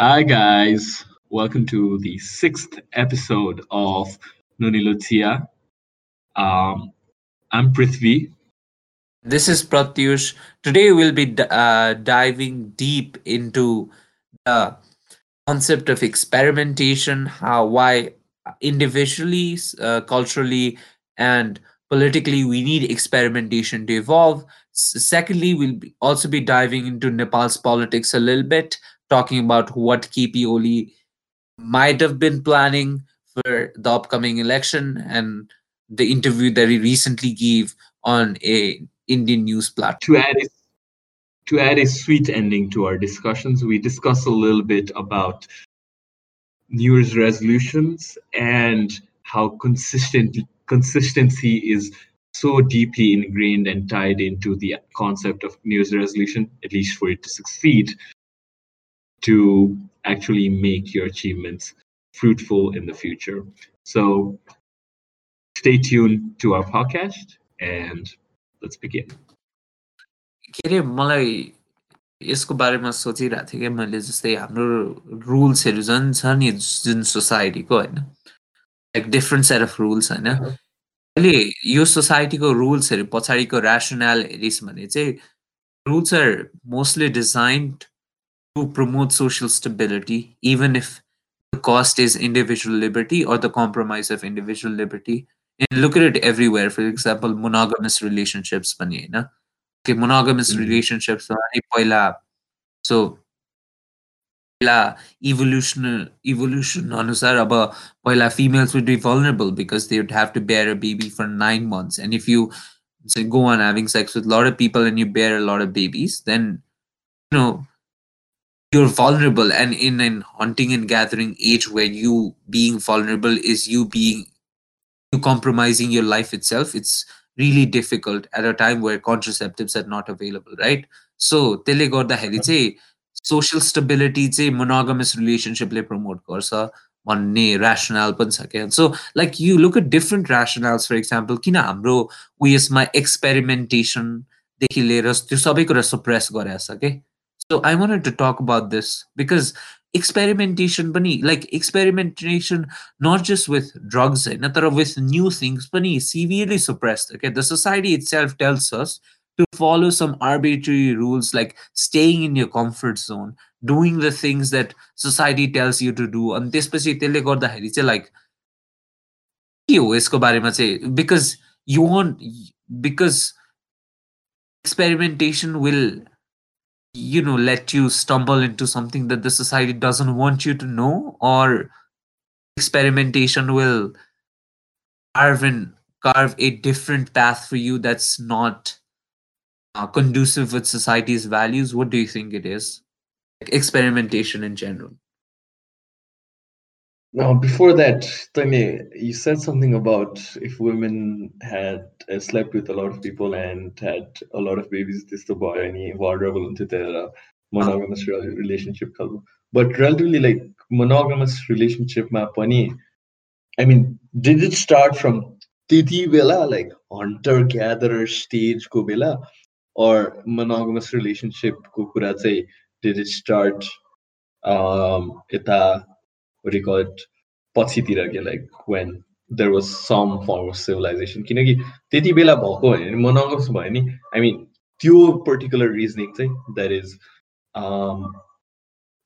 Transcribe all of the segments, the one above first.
Hi, guys. Welcome to the sixth episode of Nunilutia. Um, I'm Prithvi. This is Pratyush. Today we'll be uh, diving deep into the concept of experimentation, how, why individually, uh, culturally, and politically we need experimentation to evolve. S- secondly, we'll be also be diving into Nepal's politics a little bit, talking about what Oli might have been planning for the upcoming election and the interview that he recently gave on a Indian news platform. To add, a, to add a sweet ending to our discussions, we discuss a little bit about New Year's resolutions and how consistent consistency is so deeply ingrained and tied into the concept of New Year's resolution, at least for it to succeed, to actually make your achievements fruitful in the future. So stay tuned to our podcast and let's begin. के अरे मलाई यसको बारेमा सोचिरहेको थिएँ क्या मैले जस्तै हाम्रो रुल्सहरू झन् छ नि जुन सोसाइटीको होइन like different set of rules होइन अहिले यो सोसाइटीको रुल्सहरू पछाडिको ऱ्यासनल हेरिस् भने चाहिँ rules are mostly designed to promote social stability even if the cost is individual liberty or the compromise of individual liberty. And look at it everywhere. For example, monogamous relationships पनि होइन okay, monogamous Mhm. relationships अनि पहिला so पहिला evolution evolution अनुसार अब पहिला females would be vulnerable because they would have to bear a baby for nine months and if you say go on having sex with a lot of people and you bear a lot of babies then you know you're vulnerable and in an hunting and gathering age where you being vulnerable is you being you compromising your life itself it's really difficult at a time where contraceptives are not available right so त्यसले गर्दाखेरि चाहिँ social stability चाहिँ monogamous relationshipले promote गर्छ भन्ने rationale पनि छ क्या so like you look at different rationales for example किन हाम्रो उयसमा experimentation देखि लिएर त्यो सबै कुरा suppress गरेको छ के so I wanted to talk about this because experimentation पनि like experimentation not just with drugs होइन तर with new things पनि severely suppressed okay the society itself tells us to follow some arbitrary rules like staying in your comfort zone doing the things that society tells you to do अनि त्यसपछि त्यसले गर्दाखेरि चाहिँ like के हो यसको बारेमा चाहिँ because you want because experimentation will you know let you stumble into something that the society doesn't want you to know or experimentation will carve and carve a different path for you that's not uh, conducive with society's values? What do you think it is? Like experimentation in general Now, before that, Tanya, you said something about if women had uh, slept with a lot of people and had a lot of babies, this the boy any their monogamous rel- relationship. But relatively like monogamous relationship ma pani, I mean, did it start from hunter gatherer stage ko bela, or monogamous relationship ko kura चाहिँ did it start um ita what do you call it पछितिर के like when there was some form of civilization किनकि त्यति बेला भएको भने monogamous भयो नि आई मिन त्यो पर्टिकुलर रिजनिङ चाहिँ द्याट इज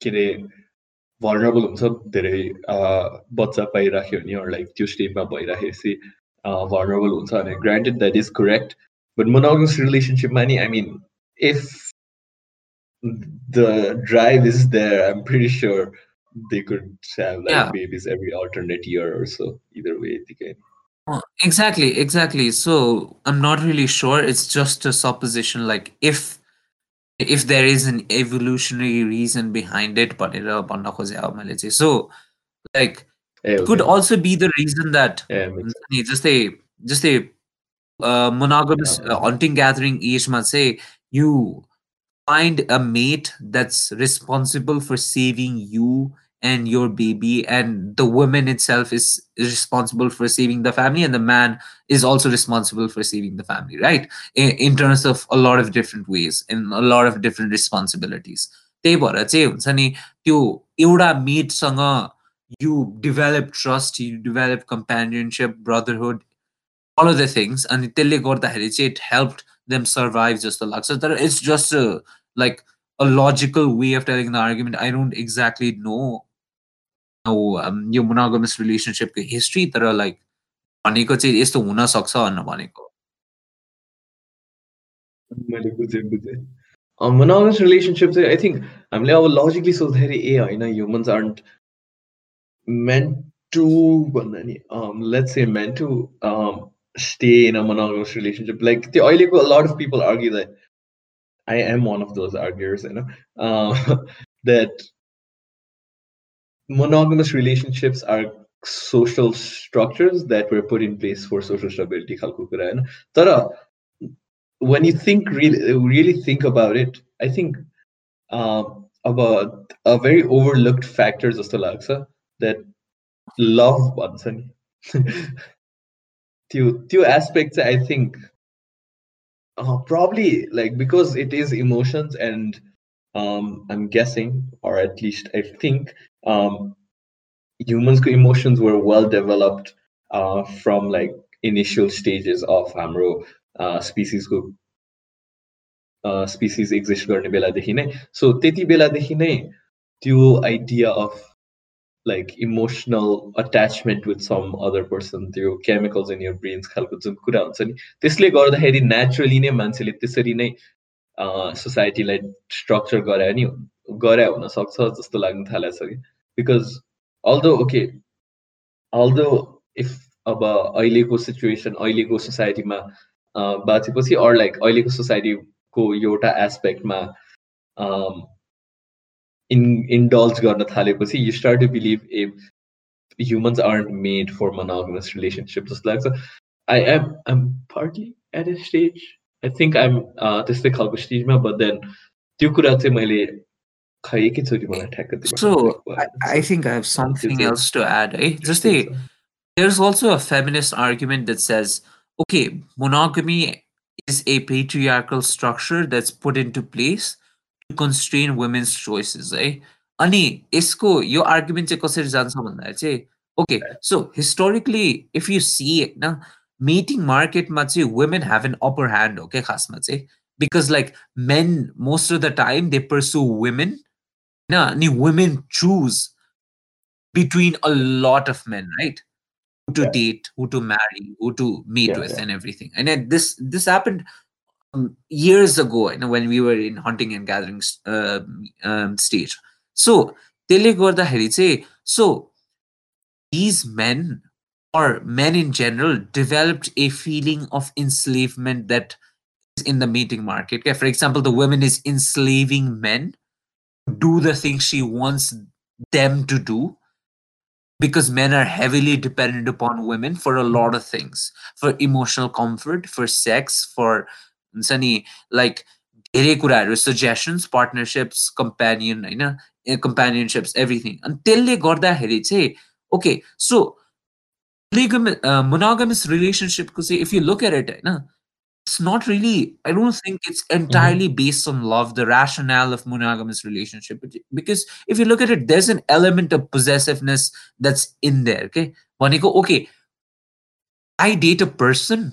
के अरे भनरेबल हुन्छ धेरै अह, बच्चा पाइराख्यो भने or लाइक त्यो स्टेजमा भइराखेपछि भनरेबल हुन्छ भने granted that is correct but monogamous रिलेसनसिपमा नि आई मिन if the drive is there, I'm pretty sure they could have like yeah. babies every alternate year or so. Either way, they can. Oh, exactly, exactly. So I'm not really sure. It's just a supposition. Like if if there is an evolutionary reason behind it, but it uh, so like it could also be the reason that just a just a uh, monogamous uh, hunting gathering age say you find a mate that's responsible for saving you and your baby and the woman itself is, is responsible for saving the family and the man is also responsible for saving the family right in, in terms of a lot of different ways and a lot of different responsibilities त्यही भएर चाहिँ हुन्छ नि त्यो एउटा मेटसँग यु develop trust you develop companionship brotherhood all of the things अनि त्यसले गर्दाखेरि चाहिँ इट हेल्प देम सर्भाइभ जस्तो लाग्छ तर it's just like a logical way of telling the argument I don't exactly no yo मोनागमस रिलेसनसिपको history तर लाइक भनेको चाहिँ यस्तो हुनसक्छ भनेर भनेको मैले बुझेँ बुझेँ मोनोगमस रिलेसनसिप चाहिँ आई थिङ्क हामीले अब लजिकली सोच्दाखेरि ए होइन ह्युमन्स आर्ट meant to भन्दा नि let's say meant to um, stay in a monogamous relationship like त्यो अहिलेको a lot of people argue that I am one of those arguers you know uh, that monogamous relationships are social structures that were put in place for social stability tara when you think really really think about it i think uh, about a very overlooked factor of stalaksa that love bansan two two aspects i think uh, probably like because it is emotions and um, i'm guessing or at least i think um, humans emotions were well developed uh, from like initial stages of Hamro स्पिसिसको species exist गर्ने बेलादेखि नै सो त्यति बेलादेखि नै त्यो idea of like emotional attachment with some other person त्यो chemicals in your brains खालको जुन कुरा हुन्छ नि त्यसले गर्दाखेरि नेचुरली नै मान्छेले त्यसरी नै सोसाइटीलाई स्ट्रक्चर गरायो नि गरे हुनसक्छ जस्तो लाग्न थालेको छ कि because although okay although if अब अहिलेको सिचुएसन अहिलेको सोसाइटीमा बाँचेपछि अर लाइक अहिलेको सोसाइटीको एउटा एस्पेक्टमा इन इन्डल्ज गर्न थालेपछि you start to believe A humans art made for monogamous relationship जस्तो लाग्छ I am am partly at a stage I think I'm त्यस्तै खालको स्टेजमा बट देन त्यो कुरा चाहिँ मैले खै एकैचोटि मलाई ठ्याक्क सो I think I have something else to add है जस्तै there's also a feminist argument that says okay, monogamy is a patriarchal structure that's put into place to constrain women's choices, eh? Ani, isko, your argument चाहिँ कसरी जान्छ भन्दा चाहिँ okay, so historically, if you see it, na, meeting market चाहिँ women have an upper hand, okay, खासमा चाहिँ because like men most of the time they pursue women ani women choose between a lot of men, right? who to yeah. date, who to marry, who to meet yeah, with, yeah. and everything. And this this happened um, years ago, you know, when we were in hunting and gathering uh, um, stage. So so these men or men in general developed a feeling of enslavement that is in the meeting market. For example, the woman is enslaving men do the things she wants them to do because men are heavily dependent upon women for a lot of things. For emotional comfort for sex for sunny like suggestions partnerships companion you know eh, companionships everything until they got that say okay so uh, monogamous relationship because if you look at it you know, it's not really i don't think it's entirely mm-hmm. based on love. The rationale of monogamous relationship because if you look at it there's an element of possessiveness that's in there okay? When you go okay i date a person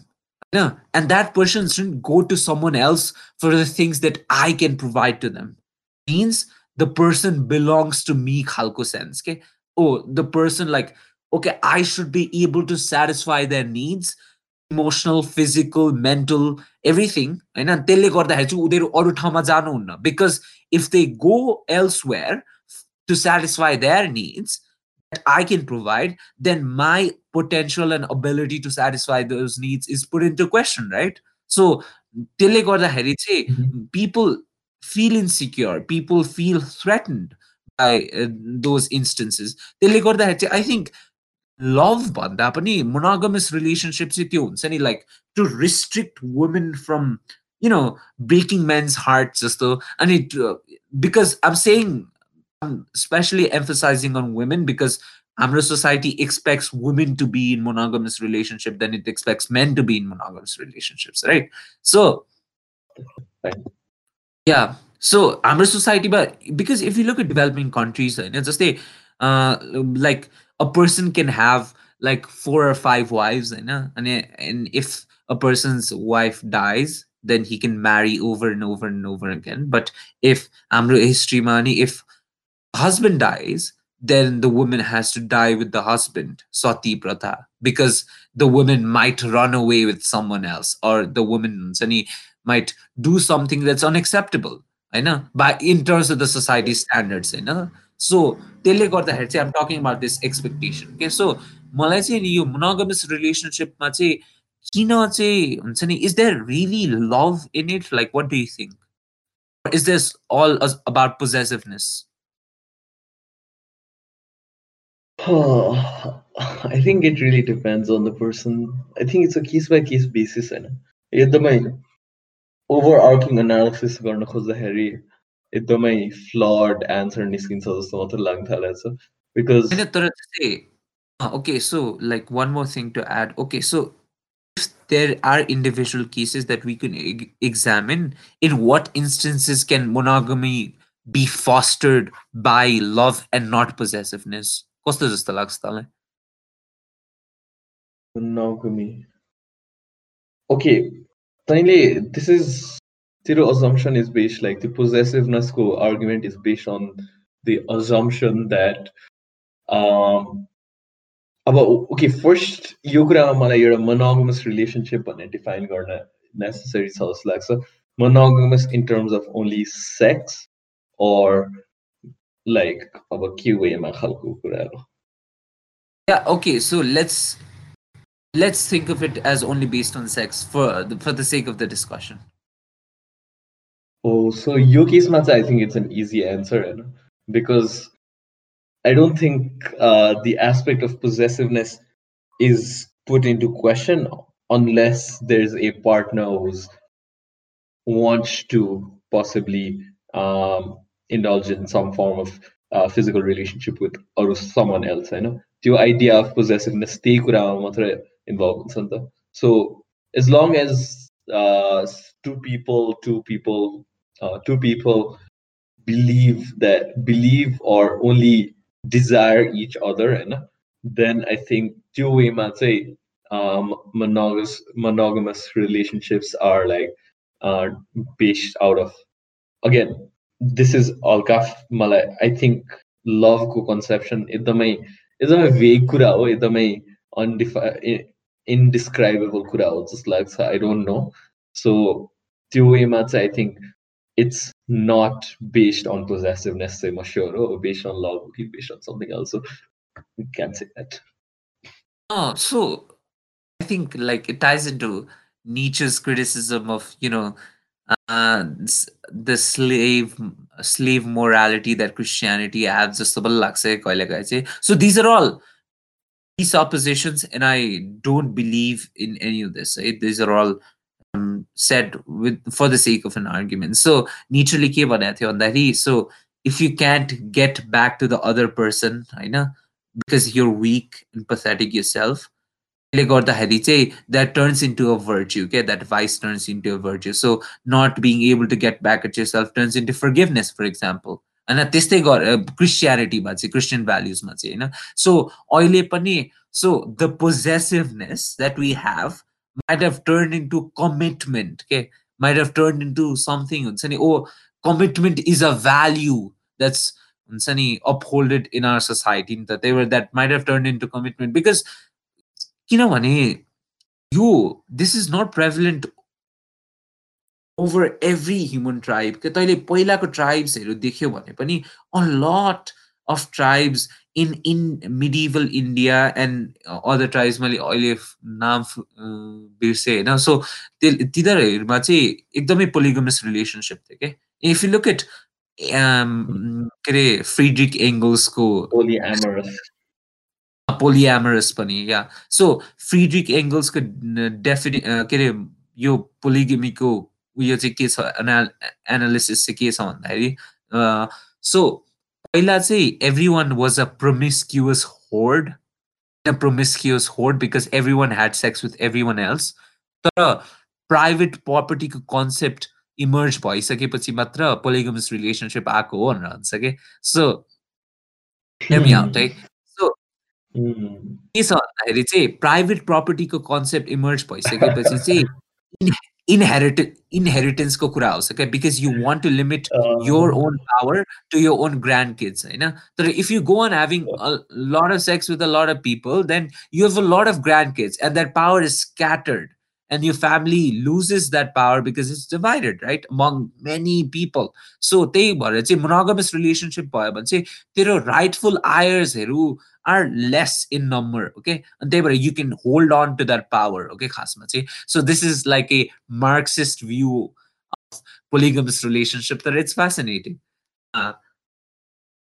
yeah, and that person shouldn't go to someone else for the things that i can provide to them. Means the person belongs to me khalko sense okay? Oh the person like okay i should be able to satisfy their needs emotional physical mental everything होइन त्यसले गर्दाखेरि चाहिँ उनीहरू अरू ठाउँमा जानुहुन्न because if they go elsewhere to satisfy their needs that I can provide, then my potential and ability to satisfy those needs is put into question, right? So, त्यसले गर्दाखेरि चाहिँ people feel insecure, people feel threatened by uh, those instances. त्यसले गर्दाखेरि चाहिँ I think love banda pani monogamous relationships you any like to restrict women from you know breaking men's hearts just though and it uh, because i'm saying especially emphasizing on women because our society expects women to be in monogamous relationship than it expects men to be in monogamous relationships right? So yeah. So our society but because if you look at developing countries eh, and just they uh, like a person can have like four or five wives, you know, and and if a person's wife dies, then he can marry over and over and over again. But if amro history money, if husband dies, then the woman has to die with the husband, sati pratha, because the woman might run away with someone else, or the woman might do something that's unacceptable. know, by in terms of the society standards you know. So त्यसले गर्दाखेरि चाहिँ आम talking about this expectation के सो मलाई चाहिँ नि यो monogamous रिलेसनसिपमा चाहिँ किन चाहिँ हुन्छ नि is there really love in it like what do you think is this all about पोजेसिभनेस Oh, I think it really depends on the person. I think it's a case by case basis. And एकदमै overarching analysis गर्न खोज्दाखेरि एकदमै flawed answer निस्किन्छ जस्तो मात्र लाग्न थालेको छ because तर चाहिँ okay so like one more thing to add okay so if there are individual cases that we can e- examine in what instances can monogamy be fostered by love and not possessiveness कस्तो जस्तो लाग्छ तँलाई monogamy okay tiny this is zero assumption is based like the possessiveness co argument is based on the assumption that um about okay first यो कुरामा मलाई एउटा monogamous relationship भन्ने define गर्न necessary छ जस्तो लाग्छ monogamous in terms of only sex or like अब के वेमा खालको कुराहरू yeah okay so let's let's think of it as only based on sex for the, for the sake of the discussion Oh, so case matter, I think it's an easy answer, you know, because I don't think uh, the aspect of possessiveness is put into question unless there's a partner who's wants to possibly um, indulge in some form of uh, physical relationship with or someone else. I know the idea of possessiveness involved So as long as uh, two people, two people uh, two people believe that believe or only desire each other and then i think two way say um monogamous monogamous relationships are like uh based out of again this is all kaf malai i think love co conception एकदमै एकदमै vague कुरा हो एकदमै अनडिफाइ indescribable कुरा हो जस्तो लाग्छ आई don't no सो त्यो वेमा चाहिँ I think it's not based on possessiveness, say sure, or based on love, based on something else. So we can say that. Oh, so I think like it ties into Nietzsche's criticism of you know uh, the slave slave morality that Christianity has. So these are all these oppositions, and I don't believe in any of this. Right? These are all um, said with for the sake of an argument. So Nietzsche ke on that he so if you can't get back to the other person, I know because you're weak and pathetic yourself, that turns into a virtue. Okay, that vice turns into a virtue. So not being able to get back at yourself turns into forgiveness, for example. And त्यस्तै गर क्रिस्चियनिटीमा चाहिँ Christian भ्याल्युजमा चाहिँ होइन सो अहिले पनि so the possessiveness that we have might have turned into commitment okay might have turned into something हुन्छ नि commitment is a value that's हुन्छ नि upholded in our society नि त त्यही भएर that might have turn into commitment because किनभने यो this is not prevalent over every human tribe के तैँले पहिलाको ट्राइब्सहरू देख्यौ भने पनि अ लट of tribes in in medieval India and other tribes मैले अहिले नाम बिर्सेँ होइन? सो तिनीहरूमा चाहिँ एकदमै पोलिगमस रिलेसनसिप थियो क्या इफ यु लुक एट के अरे फ्रिड्रिक एङ्गल्सको पोलिएमरस पनि या सो फ्रिड्रिक एङ्गल्सको डेफिने के अरे यो पोलिगमीको उयो चाहिँ के छ? एना एनालिसिस चाहिँ के छ भन्दाखेरि सो पहिला चाहिँ everyone was a promiscuous horde a promiscuous horde because everyone had sex with everyone else. तर प्राइभेट प्रपर्टीको कन्सेप्ट इमर्ज भइसकेपछि मात्र पोलिगमस रिलेसनसिप आएको हो भनेर भन्छ कि। सो हेमी आउट है सो के छ भन्दाखेरि चाहिँ प्राइभेट प्रपर्टीको कन्सेप्ट इमर्ज भइसकेपछि चाहिँ इनहेरिट इनहेरिटेन्सको कुरा आउँछ क्या because you want to limit your own power to your own grand kids होइन तर if you go on having lot of sex with a lot of people then you have a lot of grand kids and that power is scattered and your family loses that power because it's divided right among many people so त्यही भएर चाहिँ monogamous relationship भयो भने चाहिँ तेरो rightful आयर्सहरू are less in number okay and they were you can hold on to that power okay khasma so this is like a marxist view of polygamous relationship that it's fascinating uh,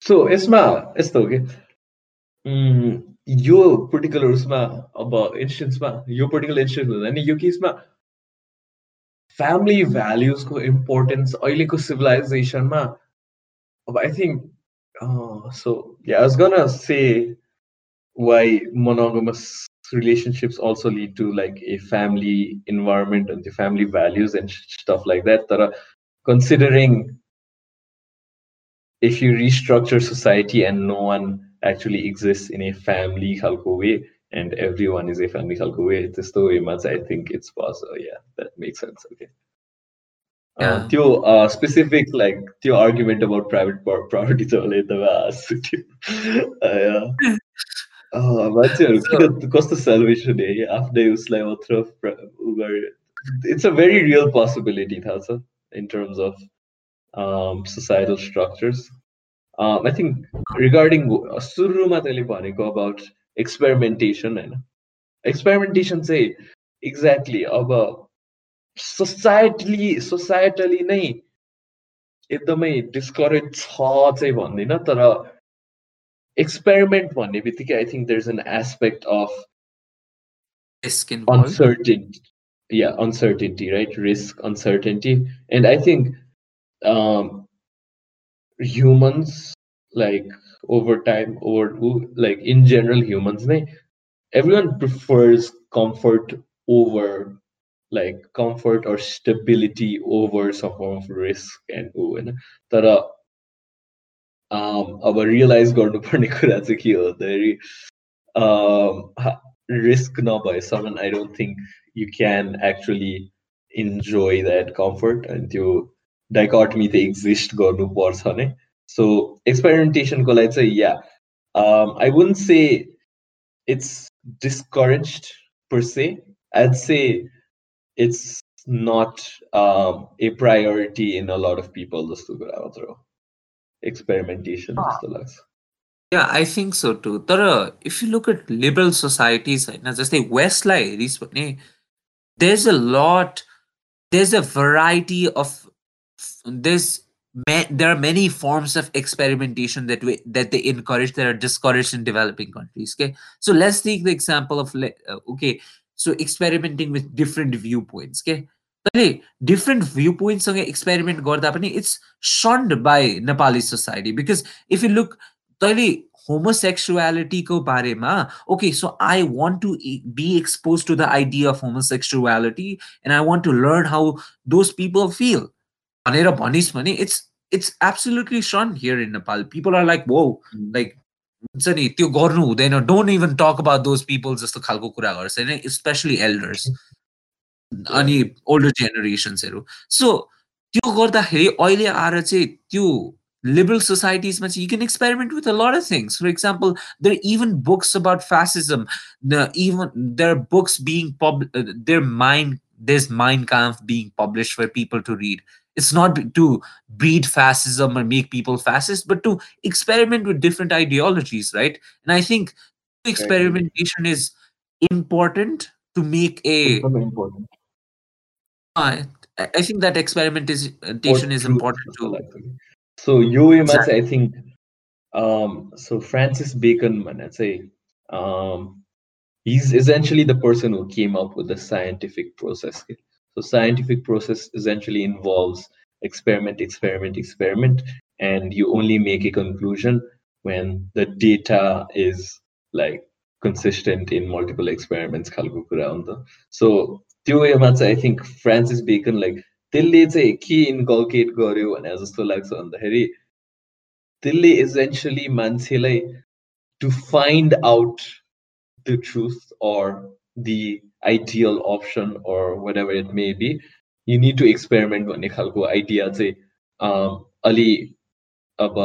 so यसमा यस्तो हो कि यो particular उसमा अब इन्स्टेन्समा यो particular instance हुँदा नि यो केसमा family भ्याल्युजको importance अहिलेको सिभिलाइजेसनमा अब आई थिङ्क सो या वाज गन से why monogamous relationships also lead to like a family environment and the family values and stuff like that that are considering if you restructure society and no one actually exists in a family way and everyone is a family way this way much i think it's possible yeah that makes sense okay uh, yeah. uh, uh, specific like the argument about private property uh, yeah. मान्छेहरू किन कस्तो celebration है आफ्नै उसलाई मात्र उ गरे it's a very real possibility थाहा छ in terms of societal structures I think regarding सुरुमा तैँले भनेको अबाउट एक्सपेरिमेन्टेसन होइन एक्सपेरिमेन्टेसन चाहिँ एक्ज्याक्टली अब सोसाइटली सोसाइटली नै एकदमै डिस्करेज छ चाहिँ भन्दिनँ तर experiment भन्ने बित्तिकै I think there is an aspect of uncertainty yeah uncertainty right risk uncertainty and i think um humans like over time over like in general humans everyone prefers comfort over like comfort or stability over some form of risk and होइन अब realise गर्नुपर्ने कुरा चाहिँ के हो भन्दाखेरि risk नभएसम्म आई don't think you can actually enjoy that comfort अनि त्यो डाइकटमी त एक्जिस्ट गर्नुपर्छ नै सो एक्सपेरिमेन्टेसनको लागि चाहिँ या आई वुन्ट से it's discourage per se. I'd say it's not um, a priority in a lot of people, just to go experimentation जस्तो लाग्छ Yeah, I think so too. तर if you look at liberal societies होइन जस्तै वेस्टलाई हेरिस् भने there's a lot there's a variety of there's there are many forms of experimentation that we that they encourage that are discouraged in developing countries okay so let's take the example of uh, okay so experimenting with different viewpoints okay Hey, different viewpoints on experiment it's shunned by Nepali society because if you look homosexuality ko barema, okay, so I want to be exposed to the idea of homosexuality and I want to learn how those people feel. भनेर भनिस् भने it's it's absolutely shunned here in Nepal people are like हो like हुन्छ नि त्यो गर्नु हुँदैन। Don't even talk about those people जस्तो खालको कुरा गर्छ होइन? स्पेसली एल्डर्स अनि ओल्डर जेनेरेसन्सहरू सो त्यो गर्दाखेरि अहिले आएर चाहिँ त्यो लिबरल सोसाइटिजमा चाहिँ you can experiment with a lot of लरेन्सिङ for example there even books about fascism even they are books being पब्ल माइन्ड काम being published for people to read it's not to breed fascism or make people fascist but to experiment with different ideologies right and i think experimentation is important to make a important I, I think that experimentation is important too. So you exactly. I think um so Francis Bacon man say um he's essentially the person who came up with the scientific process. So scientific process essentially involves experiment, experiment, experiment, and you only make a conclusion when the data is like consistent in multiple experiments. So त्यो वेमा चाहिँ I think Francis bacon like त्यसले चाहिँ के inculcate गर्यो भने जस्तो लाग्छ भन्दाखेरि त्यसले इभेन्चुली मान्छेलाई to find out the truth or the ideal option or whatever it may be you need to experiment भन्ने खालको आइडिया चाहिँ अलि अब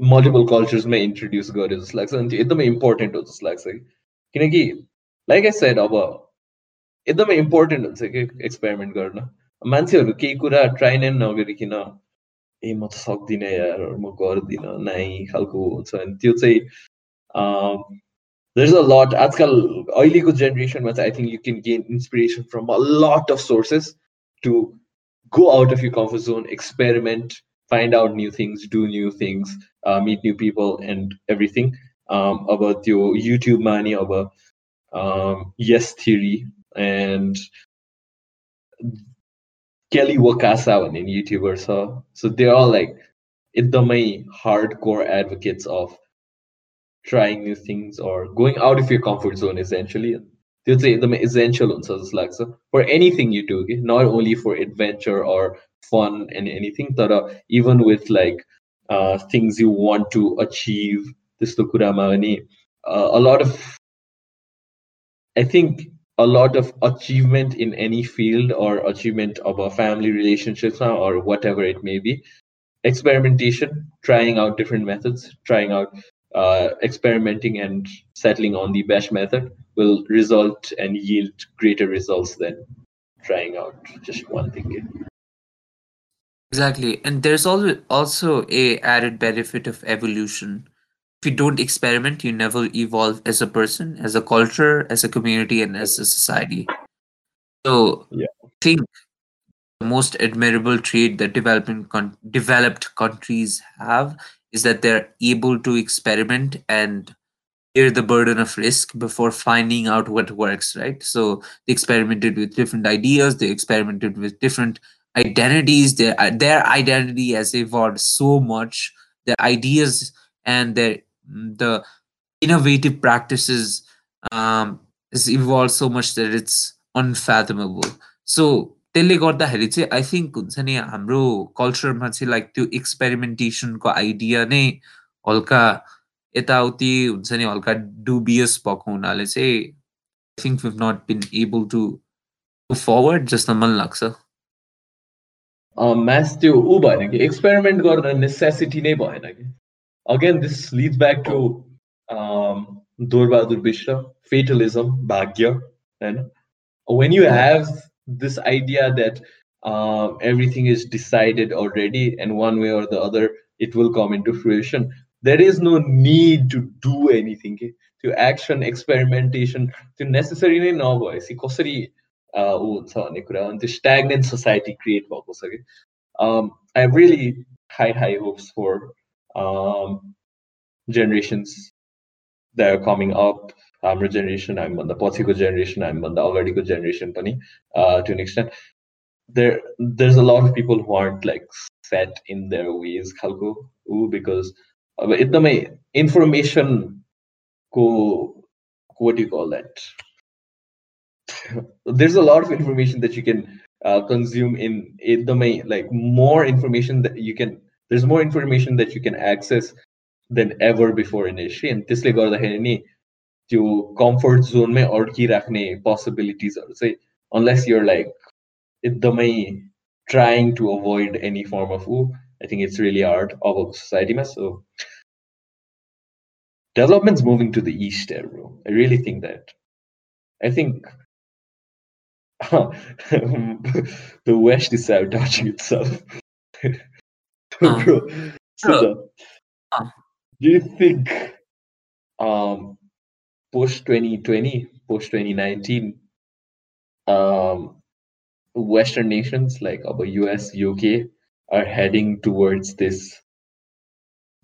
मल्टिपल कल्चर्समै इन्ट्रोड्युस गर्यो जस्तो लाग्छ अनि त्यो एकदमै इम्पोर्टेन्ट हो जस्तो लाग्छ कि। किनकि लाइक आई साइड अब एकदमै इम्पोर्टेन्ट हुन्छ कि एक्सपेरिमेन्ट गर्न। मान्छेहरू केही कुरा ट्राई नै नगरिकन ए म त सक्दिनँ यार म गर्दिनँ नाइ खालको हुन्छ। अनि त्यो चाहिँ there's a lot आजकल अहिलेको जेनेरेसनमा चाहिँ I think you can gain inspiration from a lot of sources to go out of your comfort zone, experiment, find out new things, do new things, uh, meet new people, and everything. Um, about your YouTube money, about um, Yes Theory, and Kelly Wakasa in YouTuber. So, so they're all like, एकदमै hardcore advocates of trying new things or going out of your comfort zone essentially त्यो चाहिँ एकदमै essential हुन्छ जस्तो लाग्छ फर anything you do कि not only for adventure or fun and anything तर even with like things you want to achieve त्यस्तो कुरामा पनि a lot of I think a lot of achievement in any field or achievement of a family relationships or whatever it may be experimentation trying out different methods trying out uh, experimenting and settling on the best method will result and yield greater results than trying out just one thing. Exactly, and there's also a added benefit of evolution. If you don't experiment, you never evolve as a person, as a culture, as a community, and as a society. So, yeah. I think the most admirable trait that developing con- developed countries have is that they're able to experiment and bear the burden of risk before finding out what works right? So they experimented with different ideas they experimented with different identities their their identity has evolved so much their ideas and their the innovative practices um, has evolved so much that it's unfathomable. So त्यसले गर्दाखेरि चाहिँ I think हुन्छ नि हाम्रो कल्चरमा चाहिँ like त्यो एक्सपेरिमेन्टेसनको idea नै हल्का यताउति हुन्छ नि हल्का डुबियस भएको हुनाले चाहिँ I think we've not been able to forward जस्तो मन लाग्छ। म्याथ त्यो ऊ भएन कि एक्सपेरिमेन्ट गर्न नेसेसिटी नै भएन कि। Again this lead back to Dorbahadur विश्व फेटलिजम भाग्य होइन when you have this idea that uh, everything is decided already and one way or the other it will come into fruition there is no need to do anything to action experimentation to necessarily नभएपछि कसरी हुन्छ भन्ने कुरा अनि त्यो stagnant society create भएको छ कि I have really high high hopes for um, generations that are coming up हाम्रो जेनेरेसन हामीभन्दा पछिको जेनेरेसन हामीभन्दा अगाडिको जेनेरेसन पनि to an extent there there a lot of people want like set in their ways खालको ऊ बिकज अब एकदमै इन्फर्मेसनको what do you call that? There's a lot of information that you can uh, consume in एकदमै like more information that you can there's more information that you can access than ever before in history and त्यसले गर्दाखेरि नि त्यो comfort जोनमै अड्किराख्ने पोसिबिलिटिजहरू चाहिँ unless you're like एकदमै trying to avoid any form of uh I think it's really hard अब सोसाइटीमा सो development's moving to the east there, bro. I really think that. I think the West is sabotaging itself. bro, so the, do you think um, post 2020, post 2019, um, Western nations like our US, UK are heading towards this,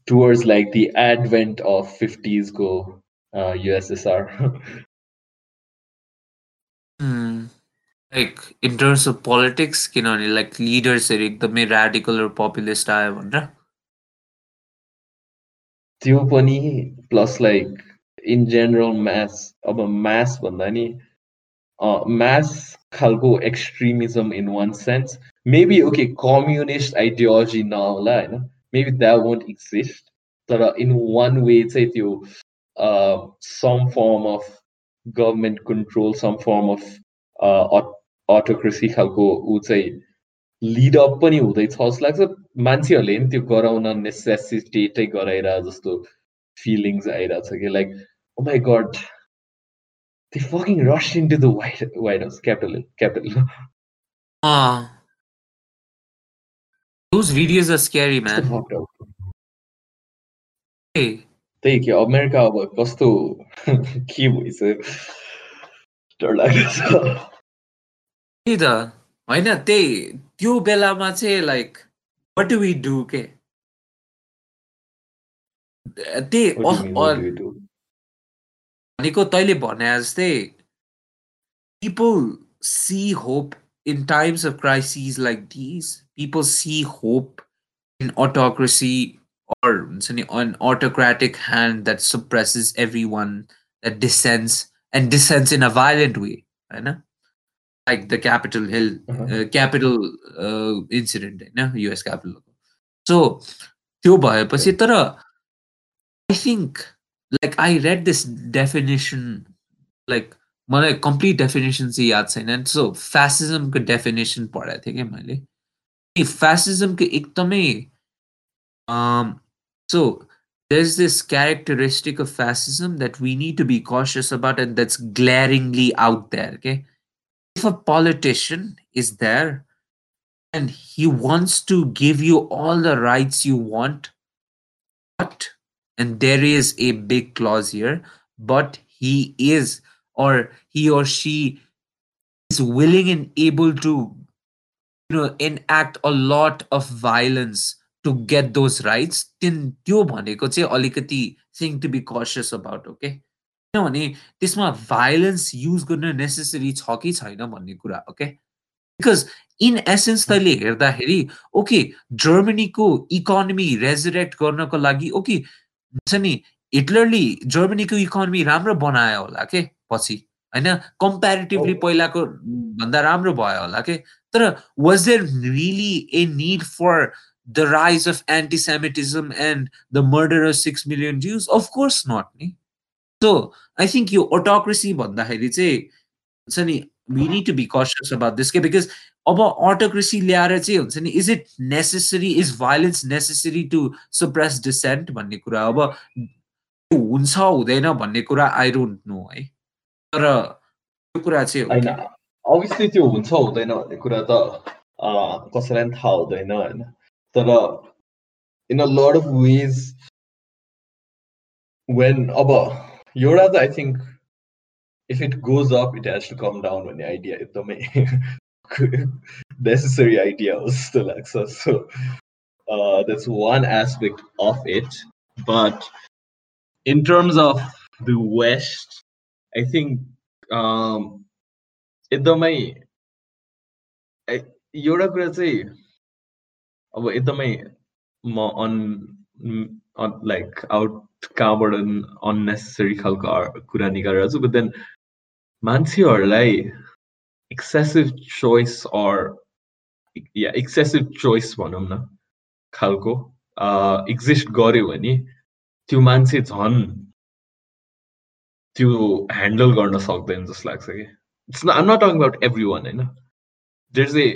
towards like the advent of 50s go uh, USSR. Hmm. Like in terms of politics, you know, like leaders are एकदमै radical or populist आयो भनेर त्यो पनि plus like in general maths अब maths भन्दा नि maths खालको extremism in one sense maybe okay communist ideology नहोला होइन मेबी द्याट वन्ट एक्जिस्ट तर इन वान वे चाहिँ त्यो some form of government control some form of autocracy खालको ऊ चाहिँ लिडअप पनि हुँदैछ जस्तो लाग्छ मान्छेहरूले नि त्यो गराउन नेसेसिटेटै गराइरह जस्तो फिलिङ्स आइरहेको छ कि like oh my god. They fucking rushed into the white white house Capitol Capitol ah. Those videos are scary man. hey. Thank you america kostu kiwis त्यही त होइन त्यही त्यो बेलामा चाहिँ like what do we do के त्यही भनेको तैँले भने जस्तै people see hope in times of crises like these. People see hope in autocracy or an autocratic hand that suppresses everyone, that dissents and dissents in a violent way. Right? Like the Capitol Hill, uh-huh. uh, Capitol uh, incident, right? US Capitol. So, त्यो भएपछि तर I think like I read this definition, like मलाई complete definition चाहिँ याद छैन सो फेसिजमको definition पढाएको थिएँ क्या मैले फेसिजमको एकदमै सो there's this characteristic of fascism that we need to be cautious about and that's glaringly out there okay if a politician is there and he wants to give you all the rights you want but and there is a big clause here, but he is or he or she is willing and able to you know enact a lot of violence to get those rights then त्यो भनेको चाहिँ अलिकति thing to be cautious about okay किनभने त्यसमा violence use गर्न necessary छ कि छैन भन्ने कुरा ओके बिकज इन एसेन्स तैँले हेर्दाखेरि ओके जर्मनीको इकोनोमी रेजुरेक्ट गर्नको लागि ओके हुन्छ नि? हिटलरले जर्मनीको इकोनोमी राम्रो बनायो होला के पछि? होइन? कम्पेरिटिभली पहिलाको भन्दा राम्रो भयो होला के? तर was there really a need for the rise of antisemitism and the murder of six million Jews of course not नि so I think yo autocracy भन्दाखेरि चाहिँ हुन्छ नि we need to be cautious about this के because अब autocracy ल्याएर चाहिँ हुन्छ नि is it necessary is violence necessary to suppress dissent भन्ने कुरा? अब हुन्छ हुँदैन भन्ने कुरा आई डोन्ट नो है। तर त्यो कुरा चाहिँ होइन अभियसली त्यो हुन्छ हुँदैन भन्ने कुरा त कसैलाई पनि थाहा हुँदैन होइन। तर इन अ लड अफ वेज वेन अब एउटा त I think if it goes up it has to come down भन्ने आइडिया एकदमै necessary idea was still access. So uh, that's one aspect of it. But in terms of the West, I think um, एकदमै एउटा कुरा चाहिँ अब एकदमै म अन like out कहाँबाट अननेसेसरी खालको कुरा निकालेर छु बट देन मान्छेहरूलाई excessive choice or yeah excessive choice भनौँ न खालको एक्जिस्ट गर्यो भने त्यो मान्छे झन् त्यो ह्यान्डल गर्न सक्दैन जस्तो लाग्छ कि इट्स आम नट टकिङ अबाउट एभ्री वान होइन देयर ए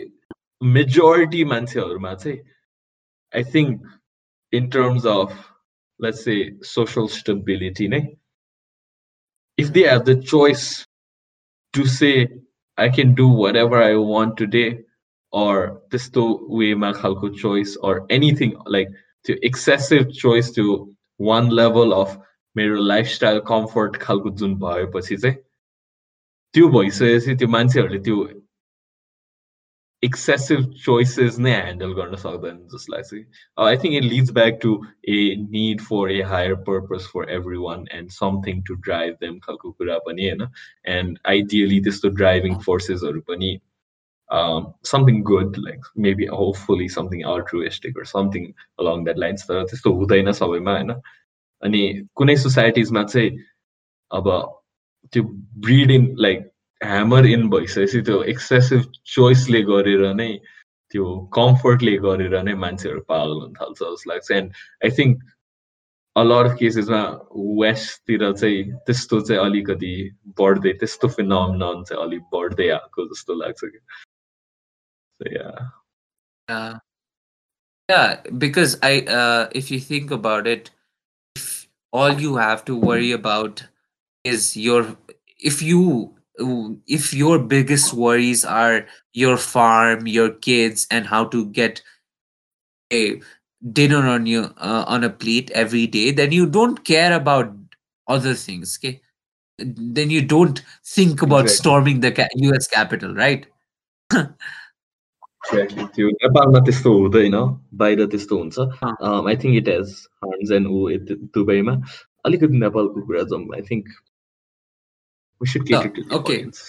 मेजोरिटी मान्छेहरूमा चाहिँ I think in terms of let's a social stability नै if they have the choice to say I can do whatever I want today, or this to way my khalko choice, or anything like to excessive choice to one level of मेरो lifestyle comfort खालको जुन भएपछि चाहिँ त्यो भइसकेपछि त्यो मान्छेहरूले त्यो excessive choices नै ह्यान्डल गर्न सक्दैन जस्तो लाग्छ कि आई think it leads back to A need for a higher purpose for every one and something to drive them खालको कुरा पनि होइन एन्ड आइडियली त्यस्तो ड्राइभिङ फोर्सेसहरू पनि something good like maybe hopefully something अल्ट्रुएस्टिक something along that lines तर त्यस्तो हुँदैन सबैमा होइन अनि कुनै सोसाइटिजमा चाहिँ अब त्यो breed in like hammer in भइसकेपछि त्यो एक्सेसिभ चोइसले गरेर नै त्यो कम्फर्टले गरेर नै मान्छेहरू पागल हुन थाल्छ जस्तो लाग्छ and I think a lot of केसेसमा वेस्टतिर चाहिँ त्यस्तो चाहिँ अलिकति बढ्दै त्यस्तो फिनोमिनन चाहिँ अलिक बढ्दै आएको जस्तो लाग्छ कि yeah Yeah, yeah, because I, uh, if you think about it, if all you have to worry about is your, if you, if your biggest worries are your farm, your kids, and how to get a dinner on your uh, on a plate every day, then you don't care about other things. Okay, then you don't think about Exactly. storming the ca- U.S. Capitol, right? Exactly त्यो नेपालमा त्यस्तो हुँदैन बाहिर त्यस्तो हुन्छ अँ। आई think it has harms end ऊ यति दुबईमा अलिकति नेपालको कुरा जाउँ I think we should cater to the okay. audience.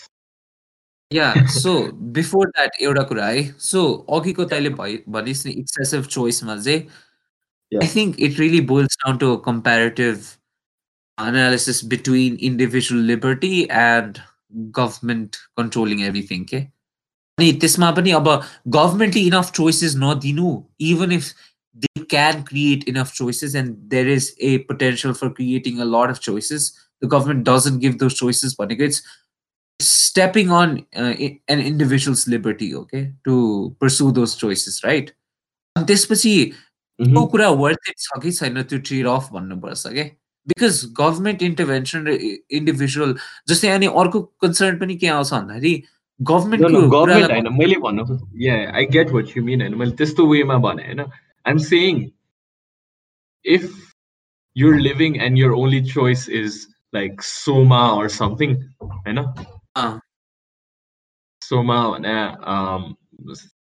या सो बिफोर द्याट एउटा कुरा है सो अघिको तैँले भइ भनिस् नि एक्सेसिभ चोइसमा चाहिँ Yeah. I think it really boils down to comparative analysis between individual liberty and government controlling everything के अनि त्यसमा पनि अब गभर्मेन्टले इनफ चोइसेस नदिनु even if they can create enough choices and there is a potential for creating a lot of choices the government doesn't give those choices भनेको it's stepping on uh, i- an individual's liberty okay to pursue those choices right अनि त्यसपछि Mhm. त्यो कुरा worth it छ कि छैन त्यो trade off भन्नुपर्छ क्या because government intervention raw individual जस्तै अनि अर्को कन्सर्न पनि के आउँछ भन्दाखेरि No, no, गभर्मेन्टको government कुरालाई होइन मैले भन्नु yeah I get what you mean होइन मैले त्यस्तो वेमा भने होइन I'm saying if you're living and your only choice is like Soma or something, you know? Uh. Soma na um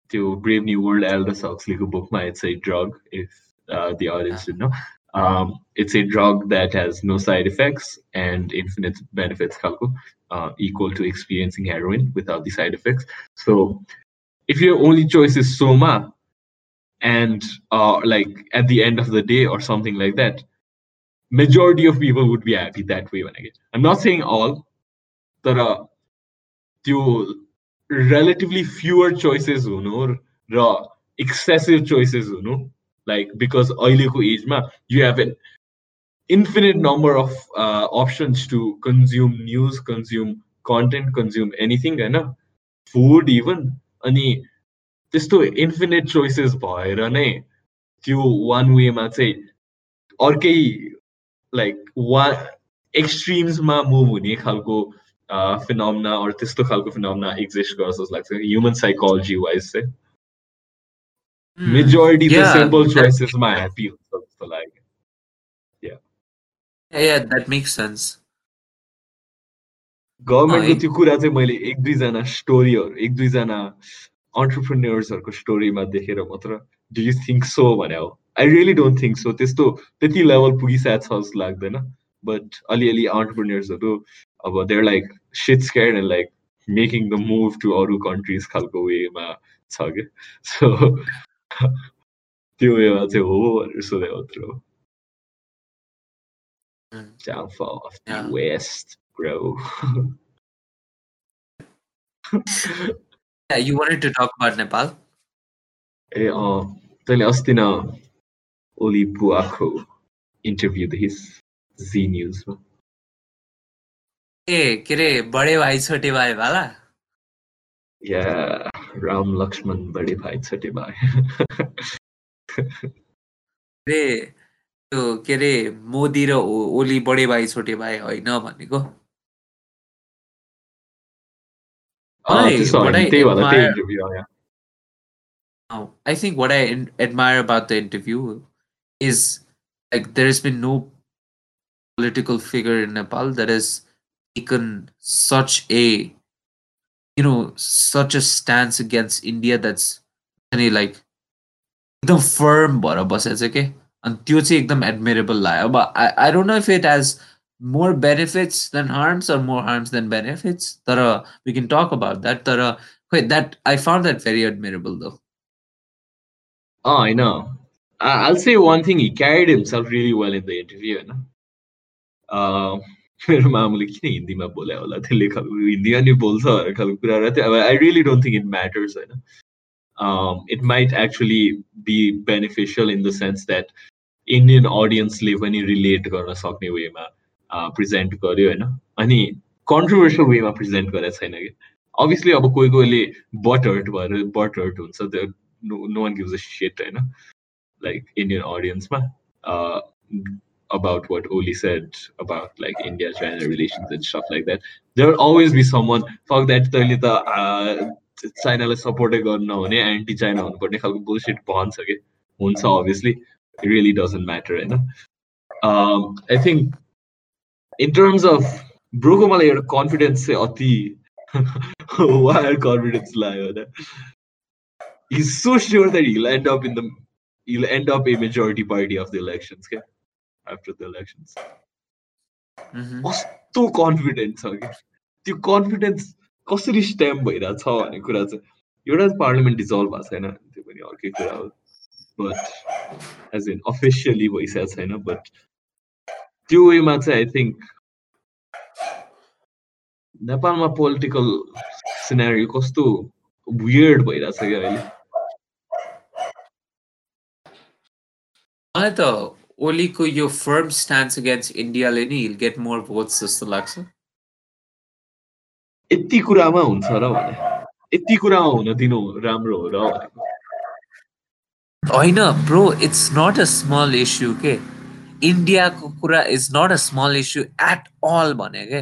to Brave New World Aldous Huxley book it's a drug if uh, the audience didn't know. Um, it's a drug that has no side effects and infinite benefits uh, equal to experiencing heroin without the side effects. So if your only choice is Soma and uh, like at the end of the day or something like that, majority of people would be happy that way when i get i'm not saying all but uh, त्यो relatively fewer choices हुनु र excessive choices हुनु like because अहिलेको asthma you have an infinite number of uh, options to consume news consume content consume anything होइन food even अनि त्यस्तो infinite choices भएर नै त्यो one वेमा चाहिँ अर्कै लाइक वा एक्सट्रिम्समा मुभ हुने खालको फिनोमना अर त्यस्तो खालको फिनोमना एक्जिस्ट गर्छ जस्तो लाग्छ ह्युमन साइकोलोजी वाइज चाहिँ मेजोरिटी सिम्पल चोइसेसमा ह्याप्पी हुन्छ जस्तो लाग्यो yeah, yeah, that makes sense. गभर्मेन्टको। त्यो कुरा चाहिँ मैले एक दुईजना स्टोरीहरू एक दुईजना अन्टरप्रिन्यर्सहरूको स्टोरीमा देखेर मात्र डु यु थिङ्क सो भने हो। I really don't think so त्यस्तो त्यति लेभल पुगिसकेको छ जस्तो लाग्दैन बट अलिअलि अन्टरप्रिन्यर्सहरू अब there like sit scare and like making the move to अरू कन्ट्रिज खालको वेमा छ क्या सो त्यो वेमा चाहिँ हो भनेर सोधे मात्र हो downfall of the Yeah. West, bro. Yeah, you wanted to talk about Nepal? ए अँ तैँले अस्ति न ओली बुवाको इन्टरभ्यू देखिस् जी न्युजमा ए के अरे बडे भाइ छोटे भाइ वाला या राम लक्ष्मण बडे भाइ छोटे भाइ। अरे त्यो के अरे मोदी र ओली बडे भाइ छोटे भाइ होइन भनेको? I इन्टरभ्यू आयो। Oh, think what I in- admire about the interview is like there has been no political figure in Nepal that has taken such a you know such a stance against India that's any like एकदम firm भएर बसेको छ के अनि त्यो चाहिँ एकदम admirable लाग्यो अब I, I don't know if it has more benefits than harms or more harms than benefits तर we can talk about that तर wait that I found that very admirable though अँ होइन I- I'll say one thing he carried himself really well in the interview होइन Uh, मेरो मामुले किन हिन्दीमा बोल्या होला त्यसले खालको हिन्दीमा नि बोल्छ खालको कुरा र अब आई really don't think it matters होइन it might actually be beneficial in the sense that Indian अडियन्सले पनि रिलेट गर्न सक्ने वेमा प्रेजेन्ट गर्यो होइन अनि कन्ट्रोभर्सियल वेमा प्रेजेन्ट गरेको छैन कि अभियसली अब कोही कोहीले बट हर्ट भएर बट हर्ट हुन्छ त्यो no one gives a set होइन like Indian अडियन्समा about what Oli said about like India China relations and stuff like that. There will always be someone fuck that तैँले त चाइनालाई सपोर्टै गर्न नहुने anti China हुनुपर्ने खालको bullshit भन्छ कि हुन्छ अभियसली रियली डजन्ट म्याटर होइन I think in terms of ब्रोको मलाई एउटा कन्फिडेन्स चाहिँ अति वायर कन्फिडेन्स लाग्यो होइन he's so sure that he'll end up in the he'll end up a majority party of the elections okay? after the elections कस्तो confident छ कि त्यो कन्फिडेन्स कसरी स्ट्याम्प भइरहेको छ भन्ने कुरा चाहिँ एउटा पार्लियामेन्ट डिजल्भ भएको छैन त्यो पनि अर्कै कुरा हो बट एज इन अफिसियली भइसकेको छैन बट त्यो वेमा चाहिँ आई थिङ्क नेपालमा पोलिटिकल सिनेरी कस्तो वियर्ड भइरहेछ क्या अहिले मलाई त ओलीको यो फर्म स्ट्यान्ड्स अगेन्स्ट इन्डियाले नि हिल गेट मोर भोट्स जस्तो लाग्छ यति कुरामा हुन्छ र भने यति कुरामा हुन दिनु राम्रो हो र होइन bro it's not a small issue के इन्डियाको कुरा is not a small issue at all भने के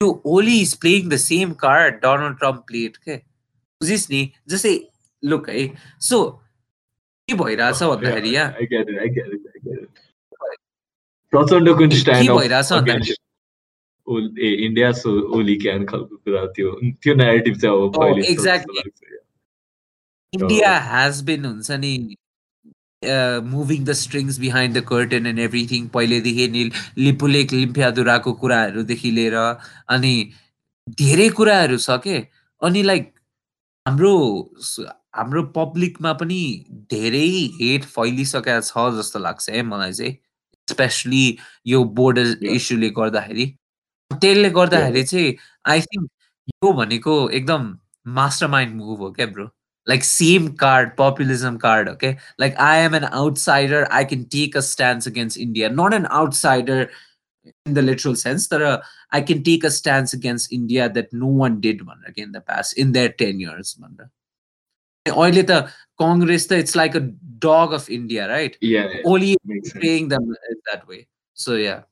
यो Oli is playing the same card Donald Trump played के बुझिस् नि जस्तै लुक है सो के भइरहेछ भन्दाखेरि यहाँ? प्रचण्डको के भइरहेछ भन्दाखेरि? ए इन्डिया सो ओली क्यान खालको कुरा त्यो त्यो नेगेटिभ चाहिँ अब पहिले एक्ज्याक्टली इन्डिया हेज बिन हुन्छ नि moving the strings behind the curtain and everything पहिलेदेखि नि लिपुलेक लिम्फ्यादुराको कुराहरूदेखि लिएर अनि धेरै कुराहरू छ के? अनि लाइक हाम्रो हाम्रो पब्लिकमा पनि धेरै हेट फैलिसकेको छ जस्तो लाग्छ है मलाई चाहिँ स्पेसली यो बोर्डर इस्युले गर्दाखेरि। त्यसले गर्दाखेरि चाहिँ आई थिङ्क यो भनेको एकदम मास्टर माइन्ड मुभ हो क्या bro like same card populism card हो क्या like I am an outsider I can take a stand against India not an outsider in the literal sense तर I can take a stand against India that no one did भनेर कि in the past in their ten years भनेर Oily the congress it's like a dog of india right yeah only playing them that way so yeah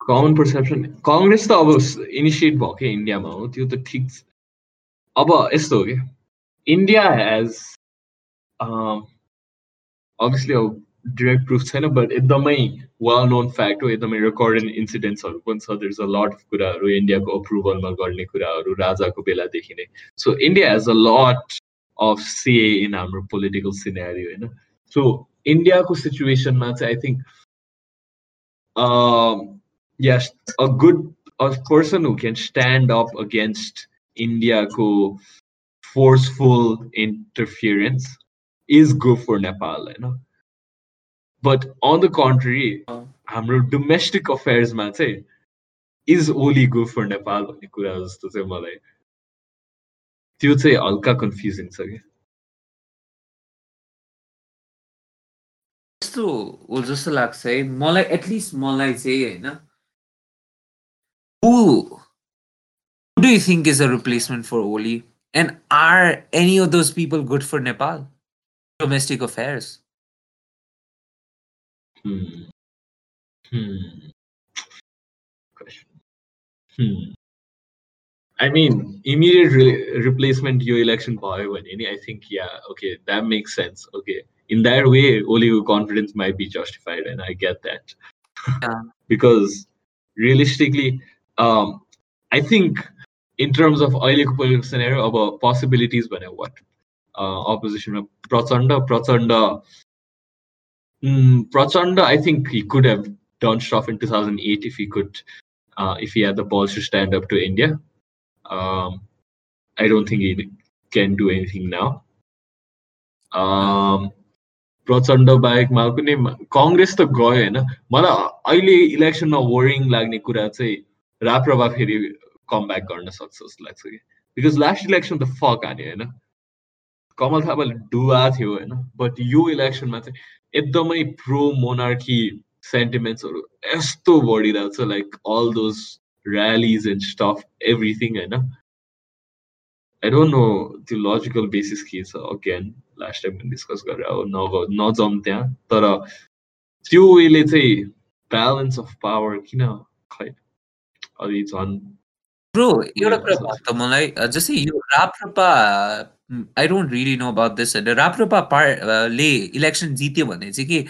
common perception Congress त अब initiate भयो क्या इन्डियामा हो त्यो त ठिक अब यस्तो हो कि इन्डिया हेज अभियसली अब डिरेक्ट प्रुफ छैन बट एकदमै वेल नोन फ्याक्ट हो एकदमै रेकर्डेड इन्सिडेन्ट्सहरू पनि छ देयर अ लट अफ कुराहरू इन्डियाको अप्रुभलमा गर्ने कुराहरू राजाको बेलादेखि नै सो India has a lot of से इन हाम्रो पोलिटिकल सिनेरी होइन सो इन्डियाको सिचुएसनमा चाहिँ I think yes, a good a person who can stand up against India ko forceful interference is good for Nepal, you know. But on the country हाम्रो domestic अफेयर्समा चाहिँ is Oli good for Nepal भन्ने कुरा जस्तो चाहिँ मलाई त्यो चाहिँ हल्का कन्फ्युजिङ छ कि। यस्तो हो जस्तो लाग्छ है। मलाई एटलिस्ट मलाई चाहिँ होइन। Do you think is a replacement for Oli and are any of those people good for Nepal domestic affairs Hmm. Hmm. Question. Hmm. I mean, immediate re- replacement your election power any I think, yeah, okay, that makes sense. Okay, in that way, only your confidence might be justified, and I get that. Yeah. because realistically, um, I think in terms of Oligo scenario about possibilities, when I what uh, opposition, uh, Prachanda, Prachanda Prachanda Prachanda I think he could have done stuff in 2008 if he could uh, if he had the balls to stand up to India. Um, I don't think he can do anything now. Um, प्रचण्ड बाहेकमा कुनै Congress त गयो होइन मलाई अहिले इलेक्सनमा worrying लाग्ने कुरा चाहिँ राप्रपा फेरि कम ब्याक गर्न सक्छ जस्तो लाग्छ कि बिकज लास्ट इलेक्सन त फक हान्यो होइन कमल थापाले डुवा थियो होइन बट यो इलेक्सनमा चाहिँ एकदमै प्रो मोनार्की सेन्टिमेन्ट्सहरू यस्तो बढिरहेको छ like all those rallies and stuff everything होइन? आई डोन्ट नो त्यो लजिकल बेसिस के छ अगेन लास्ट टाइम पनि डिस्कस गरेर अब नग नजाउँ त्यहाँ तर त्यो वेले चाहिँ ब्यालेन्स अफ पावर किन खै अलि झन् ब्रो एउटा कुरा भयो त मलाई जस्तै यो Raprapa I don't really know about this Raprapa पार्टले election जित्यो भने चाहिँ कि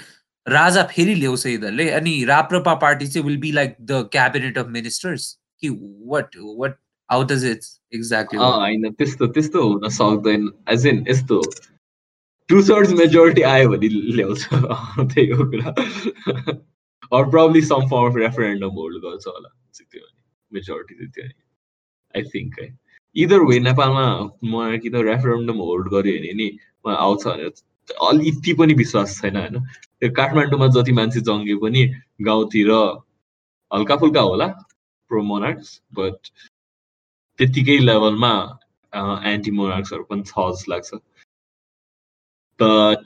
राजा फेरि ल्याउँछ यिनीहरूले अनि राप्रपा पार्टी चाहिँ will be like the cabinet of ministers कि what what how does it exactly होइन त्यस्तो त्यस्तो हुन सक्दैन एज इन यस्तो टु थर्ड्स मेजोरिटी आयो भने ल्याउँछ त्यही हो कुरा or probably some form of referendum hold गर्छ होला जित्यो भने मेजोरिटी जित्यो भने आई थिङ्क है इदर वे नेपालमा मलाई कि त रेफरेन्डम होल्ड गऱ्यो भने नि आउँछ भनेर अलि यति पनि विश्वास छैन होइन? त्यो काठमाडौँमा जति मान्छे जङ्गे पनि गाउँतिर हल्का फुल्का होला प्रो मोनार्क्स बट त्यतिकै लेभलमा एन्टी मोनार्क्सहरू पनि छ जस्तो लाग्छ। बट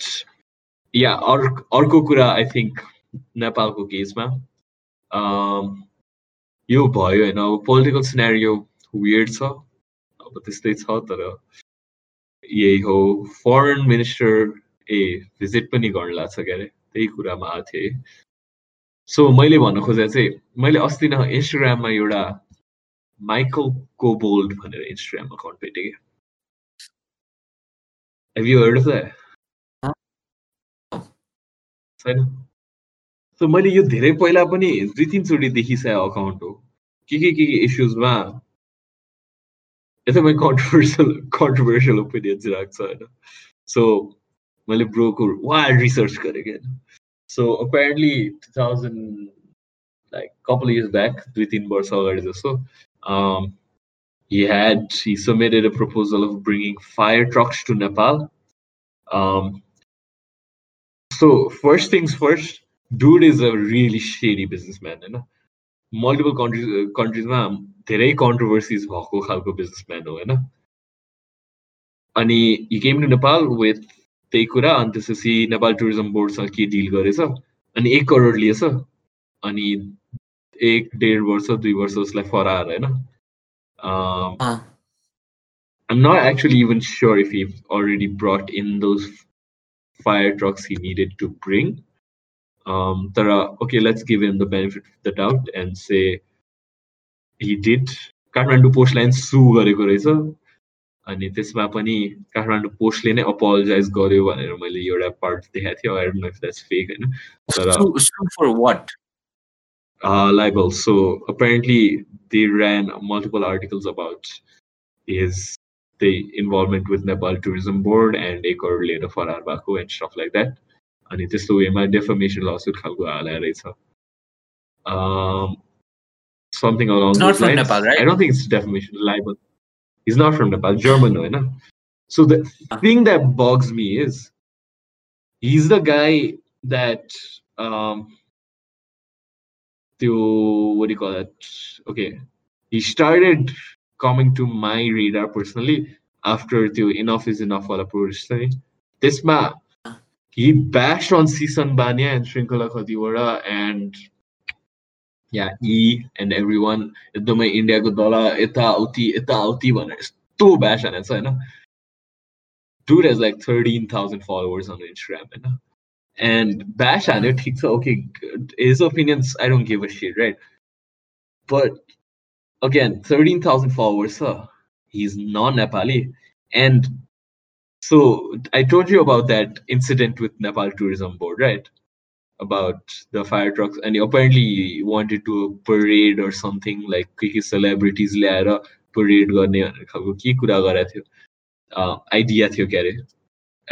या अर्को अर्को कुरा आई थिङ्क नेपालको केसमा यो भयो होइन? अब पोलिटिकल सिनेरियो वियर्ड छ। त्यस्तै छ तर यही हो फरेन मिनिस्टर ए भिजिट पनि गर्न लाग्छ के अरे त्यही कुरामा आएको थिएँ सो मैले भन्न खोजेँ चाहिँ मैले अस्ति न इन्स्टाग्राममा एउटा माइकल कोबोल्ड भनेर इन्स्टाग्राम अकाउन्ट भेटेँ क्या Have you heard of that? छैन सो मैले यो धेरै पहिला पनि दुई तिनचोटि देखिसकेँ अकाउन्ट हो के के के के इस्युजमा एकदमै कन्ट्रोभर्सियल कन्ट्रोभर्सियल ओपिनियन्स राख्छ होइन सो मैले ब्रोको वा रिसर्च गरेँ क्या so apparently two thousand like couple years back दुई तिन वर्ष अगाडि जस्तो Um, he had he submitted a proposal of bringing fire trucks to Nepal. Um, so first things first, dude is a really shady businessman. You know? Multiple countries uh, countries ma धेरै controversies भएको खालको businessman हो होइन अनि हि केम to Nepal with त्यही कुरा अनि त्यसपछि नेपाल टुरिज्म बोर्डसँग के डिल गरेछ अनि एक करोड लिएछ अनि एक डेढ वर्ष दुई वर्ष उसलाई फराएर होइन I'm not actually even sure if he already brought in those fire trucks he needed to bring. Um, Tara, okay, let's give him the benefit of the doubt and say हिडिड Kathmandu पोस्टलाई सु गरेको रहेछ। अनि त्यसमा पनि काठमाडौँ पोस्टले नै अपोलोजाइज गर्यो भनेर मैले एउटा पार्ट देखाएको थिएँ I don't know if fake होइन तर for what like also apparently they ran multiple articles about his त्यही involvement with Nepal tourism board and एक करोड लिएर फरार भएको एन्ड स्टफ लाइक द्याट अनि त्यस्तो वेमा डेफर्मेसन लसुट खालको हालेर रहेछ something along it's not from lines. Nepal, right? I don't think it's defamation libel. He's not from Nepal, German, no, no. So the uh. thing that bugs me is he's the guy that um, to what do you call that? Okay, he started coming to my radar personally after the enough is enough wala protest This ma he bashed on Sisan Bania and Shrinkhala Khatiwada and yeah, E and everyone एकदमै इन्डियाको दल यताउति यताउति भनेर यस्तो ब्यास हानेको छ होइन dude has like 13,000 followers on Instagram होइन and bash on it, he's okay. His opinions, I don't give a shit, right? But again, 13,000 followers, sir. He's non Nepali. And so I told you about that incident with Nepal Tourism Board, right? About the fire trucks. And he apparently wanted to a parade or something like celebrities ल्याएर parade गर्ने खालको के कुरा गरेको थियो idea थियो क्या अरे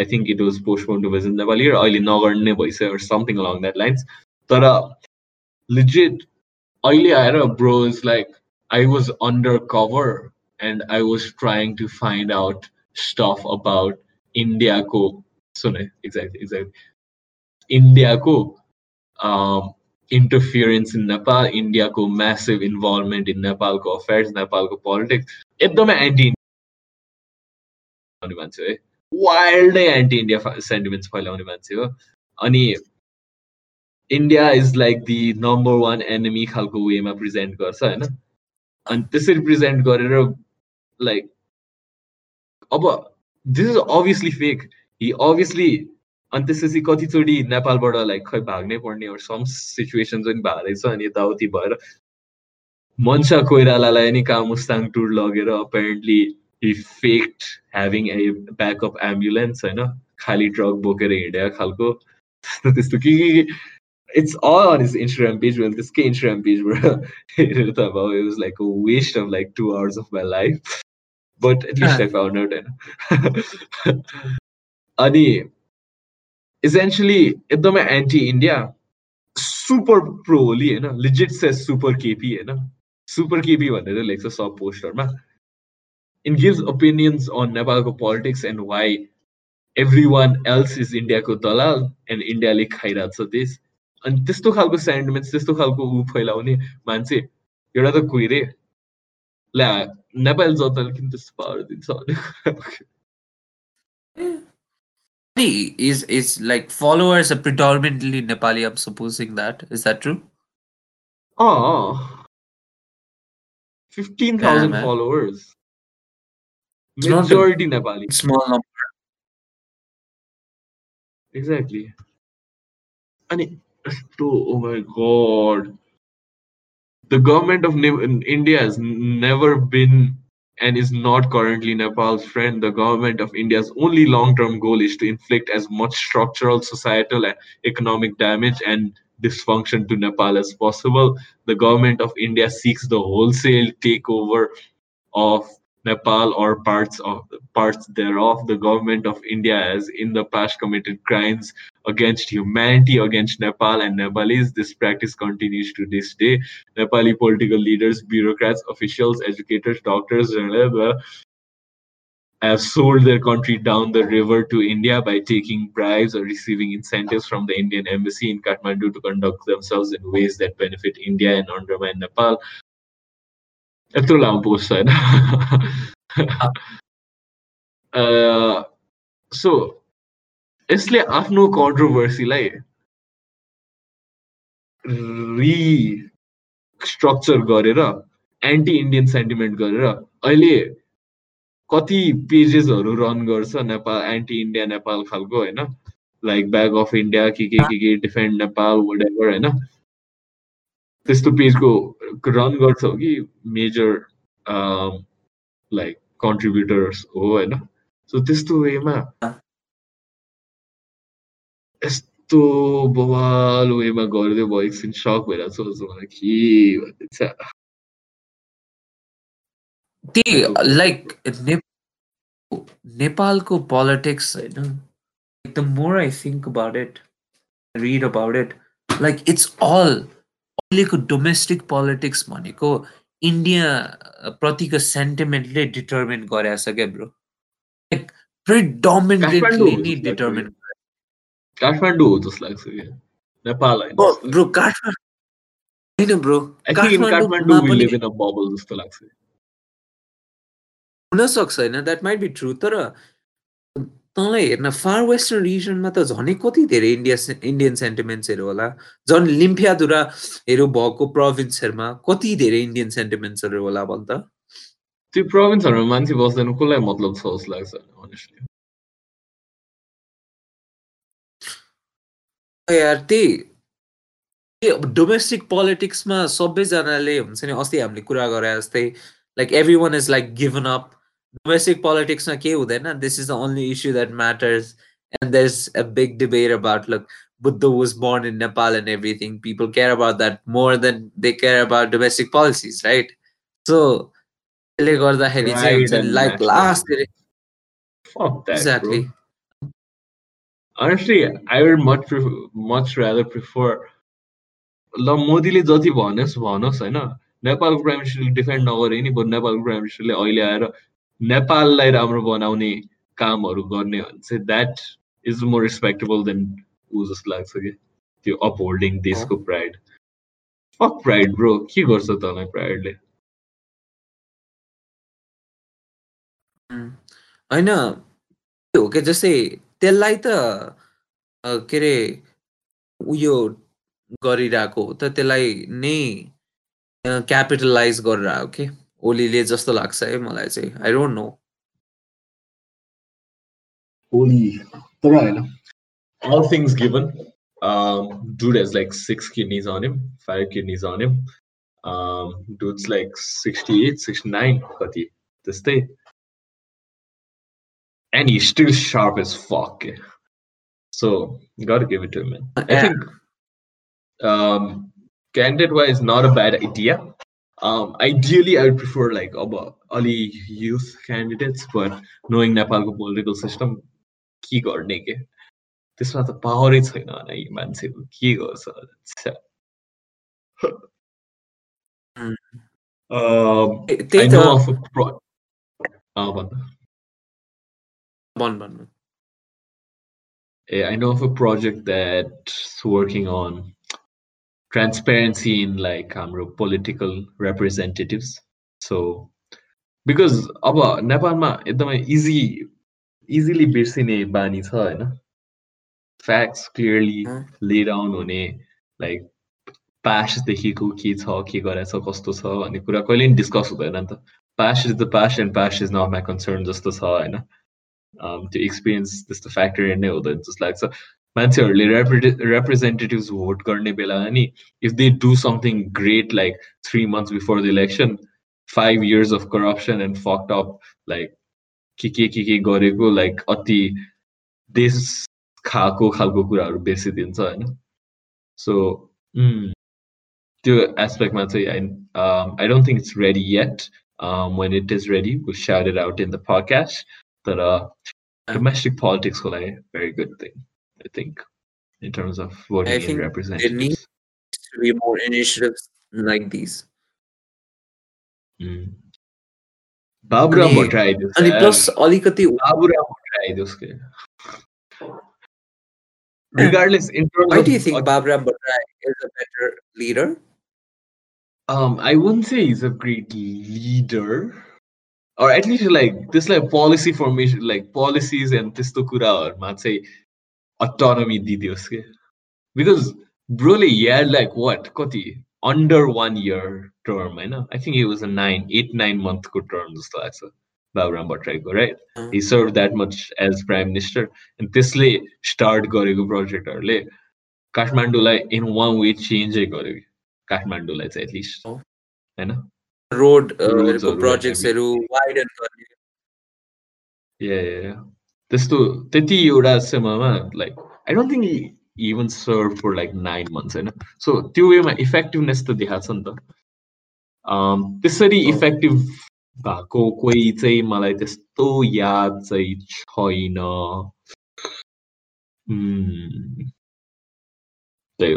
I think it was postponed to visit Nepal or अहिले नगर्ने भइसक्यो or something along that lines तर legit अहिले आएर bro is like I was undercover and I was trying to find out stuff about India ko सुने exactly exactly इन्डियाको इन्टरफियरेन्स इन नेपाल इन्डियाको massive involvement इन नेपालको अफेयर्स नेपालको पोलिटिक्स एकदमै एन्टी मान्छे है वाइल्डै एन्टी इन्डिया सेन्टिमेन्ट्स फैलाउने मान्छे हो अनि India is like the number one enemy खालको वेमा प्रेजेन्ट गर्छ होइन अनि त्यसरी प्रेजेन्ट गरेर लाइक अब this is obviously fake he obviously अनि त्यसपछि कतिचोटि नेपालबाट लाइक खै भाग्नै पर्ने सम सिचुएसन पनि भएको रहेछ अनि यताउति भएर मनसा कोइरालालाई नि कामुस्ताङ टुर लगेर apparently he faked having a backup ambulance होइन? खाली ट्रक बोकेर हिँडेको खालको। त्यस्तो के के it's all on is Instagram page मैले त्यसकै इन्स्टाग्राम पेजबाट हेरेर त अब it was like a waste of like two hours of my life but at least I found out होइन? अनि essentially, एकदमै anti India super pro Oli होइन legit says super KP होइन? सुपर केपी भनेर लेख्छ सब पोस्टरमा इन गिभ्स ओपिनियन्स अन नेपालको politics and why every one else is इन्डियाको दलाल एन्ड इन्डियाले खाइरहेको छ देश अनि त्यस्तो खालको सेन्टिमेन्ट्स त्यस्तो खालको ऊ फैलाउने मान्छे एउटा त कुहिरे ल्या नेपाली जनताले किन त्यस्तो पावर दिन्छ Is is like followers are predominantly Nepali? I'm supposing that is that true? Oh, fifteen thousand followers. It's Majority Nepali. Small number. Exactly. And oh my god the government of india has never been and is not currently nepal's friend the government of india's only long-term goal is to inflict as much structural societal and economic damage and dysfunction to nepal as possible the government of india seeks the wholesale takeover of Nepal or parts of parts thereof. The government of India has in the past committed crimes against humanity against Nepal and Nepalese. This practice continues to this day. Nepali political leaders, bureaucrats, officials, educators, doctors, have sold their country down the river to India by taking bribes or receiving incentives from the Indian embassy in Kathmandu to conduct themselves in ways that benefit India and undermine Nepal. यत्रो लामो post होइन सो यसले आफ्नो कन्ट्रोभर्सीलाई restructure गरेर anti Indian sentiment गरेर अहिले कति पेजेसहरू रन गर्छ नेपाल एन्टी इन्डिया नेपाल खालको होइन? लाइक ब्याग अफ इन्डिया के के के के डिफेन्ड नेपाल वाट एभर होइन? त्यस्तो पेजको रन गर्छ कि मेजर लाइक कन्ट्रिब्युटर्स हो होइन? सो त्यस्तो वेमा यस्तो बवाल वेमा गरिदियो भयो एकछिन सक भइरहेको छ मलाई के भनिन्छ त्यही लाइक नेपालको पोलिटिक्स होइन the more I think about it read about it like it's all अहिलेको डोमेस्टिक पोलिटिक्स भनेको इन्डिया प्रतिको सेन्टिमेन्टले डिटर्मिन गरेको छ क्या ब्रो लाइक प्रिडोमिनेटली नै डिटर्मिन काठमाडौँ हो जस्तो लाग्छ क्या नेपाल ब्रो काठमाडौँ होइन ब्रो काठमाडौँ जस्तो लाग्छ हुनसक्छ होइन द्याट माइट बी ट्रु तर तँलाई हेर्न फार वेस्टर्न रिजनमा त झनै कति धेरै इन्डिया इन्डियन सेन्टिमेन्ट्सहरू होला झन् लिम्फियादुराहरू भएको प्रोभिन्सहरूमा कति धेरै इन्डियन सेन्टिमेन्ट्सहरू होला भन् त त्यो प्रोभिन्सहरूमा मान्छे बस्दैन कसलाई मतलब छ जस्तो लाग्छ त्यही। डोमेस्टिक पोलिटिक्समा सबैजनाले हुन्छ नि अस्ति हामीले कुरा गरे जस्तै like every one is like given up domestic पोलिटिक्समा केही हुँदैन। This is the only issue that matters and they is big debate about like Buddha was born in Nepal and everything people care about that more than they care about domestic policies right so त्यसले गर्दाखेरि honestly i would much much rather prefer ल मोदीले जति भन्योस् भनोस् होइन? नेपालको prime मिनिस्टरले defend नगरे नि बरु नेपालको प्राइम मिनिस्टरले अहिले आएर नेपाललाई राम्रो बनाउने कामहरू गर्ने भने चाहिँ that is more respectable than ऊ जस्तो लाग्छ कि? त्यो अपहोल्डिङ देशको प्राइड फक प्राइड ब्रो के गर्छ तँलाई प्राइडले होइन हो क्या जस्तै त्यसलाई त के अरे उयो गरिरहेको हो त त्यसलाई नै क्यापिटलाइज गरेर आयो कि ओलीले जस्तो लाग्छ है मलाई चाहिँ आई डोन्ट नो ओली तर होइन all things given um dude has like six kidneys on him five kidneys on him um dude's like 68 69 kati त्यस्तै and he's still sharp as fuck so gotta give it to him man i think um candidate wise not a bad idea um, ideally, I would prefer like about early youth candidates, but knowing Nepal's political system, के गर्ने के त्यसमा त पावरै छैन होइन यी मान्छेको के गर्छ I know of a pro- I know of a project that's working on transparency in like um, political representatives. So because अब नेपालमा एकदमै इजी इजिली बिर्सिने बानी छ होइन फ्याक्ट्स क्लियरली ले डाउन हुने लाइक पास्टदेखिको के छ के गरेछ कस्तो छ भन्ने कुरा कहिले पनि डिस्कस हुँदैन नि त past is the past and past is not my concern जस्तो छ होइन त्यो एक्सपिरियन्स त्यस्तो फ्याक्टर नै हुँदैन जस्तो लाग्छ मान्छेहरूले representatives vote गर्ने बेला नि if they do something great like three months before the election five years of corruption and fucked up like के के के के गरेको लाइक अति देश खाएको खालको कुराहरू बेसिदिन्छ होइन सो त्यो एस्पेक्टमा चाहिँ आई I don't think it's ready yet when it is ready, we'll shout it out in the podcast. तर uh, uh, domestic politics ko a very good thing I think in terms of voting I represents. and. There needs to be more initiatives like these. Mm. regardless in terms why of, do you think Baburam Bhattarai is a better leader um I wouldn't say he's a great leader or like this like policy formation like policies and त्यस्तो कुराहरूमा चाहिँ autonomy दिदियोस् के because ब्रोले यार like what कति under one year term होइन I think was a nine, eight, nine month monthको term जस्तो लाग्छ Baburam भट्टराईको right he serve that much as prime minister अनि त्यसले स्टार्ट गरेको प्रोजेक्टहरूले काठमाडौँलाई इन वान वे चेन्जै गर्यो काठमाडौँलाई चाहिँ एटलिस्ट होइन रोड प्रोजेक्ट्सहरू वाइडन गर्ने त्यस्तो त्यति एउटा समयमा like I don't think even serve for like nine months होइन सो त्यो वेमा इफेक्टिभनेस त देखाएको छ नि त त्यसरी इफेक्टिभ भएको कोही चाहिँ मलाई त्यस्तो याद चाहिँ छैन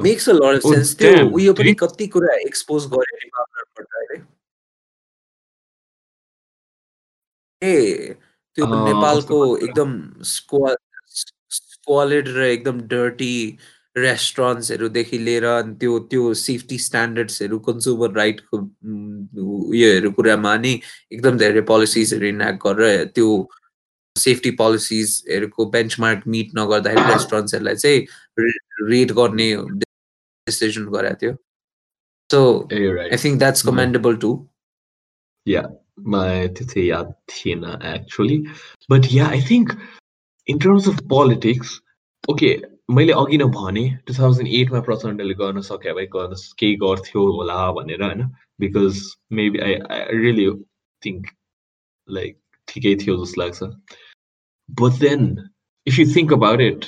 मेक्स अ लट सेन्स त्यो उयो पनि कति कुरा एक्सपोज गरे त्यो नेपालको एकदम स्क्वालिड र एकदम डर्टी रेस्टुरेन्ट्सहरूदेखि लिएर त्यो त्यो सेफ्टी स्ट्यान्डर्ड्सहरू कन्ज्युमर राइटको उयोहरू कुरामा नि एकदम धेरै पोलिसिजहरू इनाक्ट गरेर त्यो सेफ्टी पोलिसिजहरूको बेन्चमार्क मिट नगर्दाखेरि रेस्टुरेन्ट्सहरूलाई चाहिँ रेड गर्ने डिसिजन गराएको थियो। So I think that's commendable to yeah my Titiyat Thina actually. But yeah, I think in terms of politics, okay, मैले अघि नै भने टु थाउजन्ड एटमा प्रचण्डले गर्न सके भए गर्न केही गर्थ्यो होला भनेर होइन? Because maybe I I really think like ठिकै थियो जस्तो लाग्छ। But then if you think about it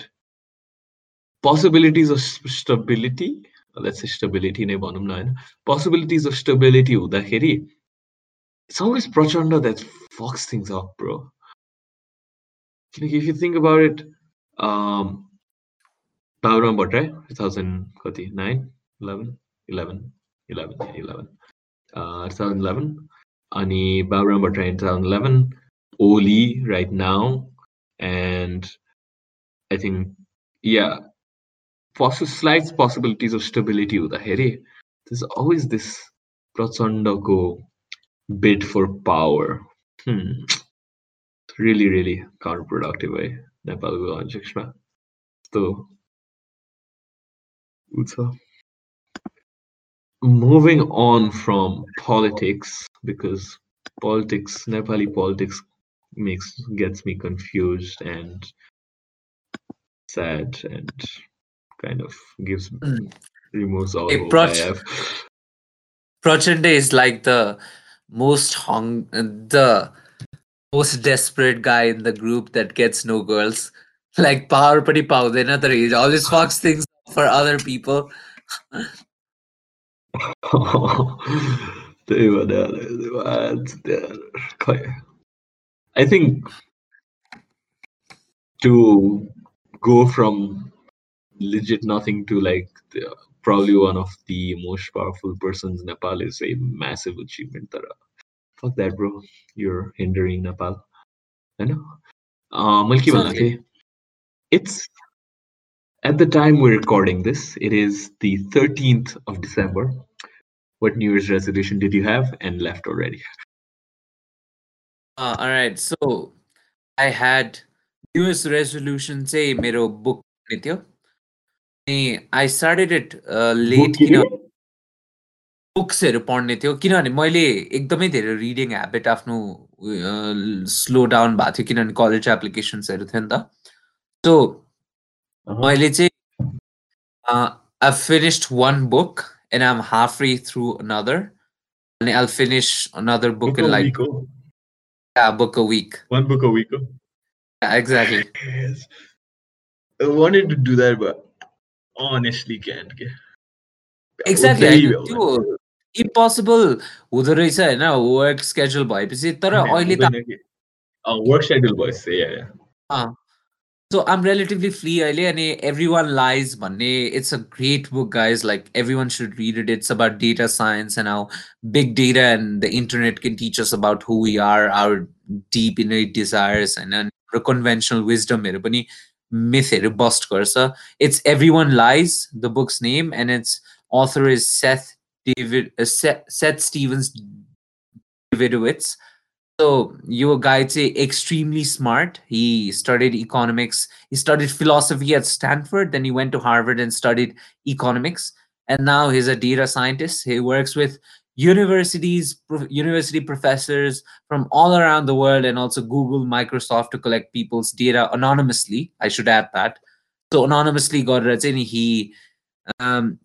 possibilities of stability stability नै भनौँ न होइन? पोसिबिलिटिज अफ स्टेबिलिटी हुँदाखेरि it's always Prachanda that fucks things up, bro. Like if you think about it, um, Baburam 2009, 11, 11, 11, 11, uh, 2011, Ani Baburam Bhattarai in 2011, Oli right now, and I think, yeah, poss- slight possibilities of stability with the Harry. There's always this Prachanda go bid for power. Hmm. Really, really counterproductive है नेपालको कन्टेक्स्टमा So, moving on from politics because politics nepali politics makes gets me confused and sad and kind of gives Mm. removes all Hey, hope Prach. I have. Prachanda is like the most hung uh, the most desperate guy in the group that gets no girls. Like power pretty power, they're not the. Always fucks things for other people. I think to go from legit nothing to like the probably one of the most powerful persons in Nepal is a massive achievement. Tara. Fuck that, bro. You're hindering Nepal. I know. Uh, मैले के भन्नु थिएँ? It's at the time we're recording this, it is the 13th of December. What New Year's resolution did you have and left already? Uh, all right, so I had New Year's resolution चाहिँ मेरो book पढ्ने थियो अनि I started it uh, late किन बुक्सहरू पढ्ने थियो किनभने मैले एकदमै धेरै रिडिङ ह्याबिट आफ्नो स्लो डाउन भएको थियो किनभने कलेज एप्लिकेसन्सहरू थियो नि त सो मैले चाहिँ आई finished one book and I M half way through another अनि आई finish another book Book in a like week, oh. Book a week One book a week. oh. Exactly Yes. I wanted to do that, but Honestly can't के exactly त्यो impossible हुँदो रहेछ होइन? Work schedule भएपछि तर अहिले त work schedule सो आम रिलेटिभली फ्री अहिले अनि एभ्री वान लाइज भन्ने it's a great book guys like everyone should read it it's about data science and our big data and the internet can teach us about who we are our deep in desires होइन conventional विजडमहरू पनि myth it bust karsa. It's Everyone Lies, the book's name, and its author is Seth David uh, Seth, Seth Stephens Davidowitz. So you your guy say extremely smart. He studied economics. He studied philosophy at Stanford. Then he went to Harvard and studied economics. And now he's a data scientist. He works with universities, prof- university professors from all around the world, and also Google, Microsoft to collect people's data anonymously. I should add that. So anonymously, got he um,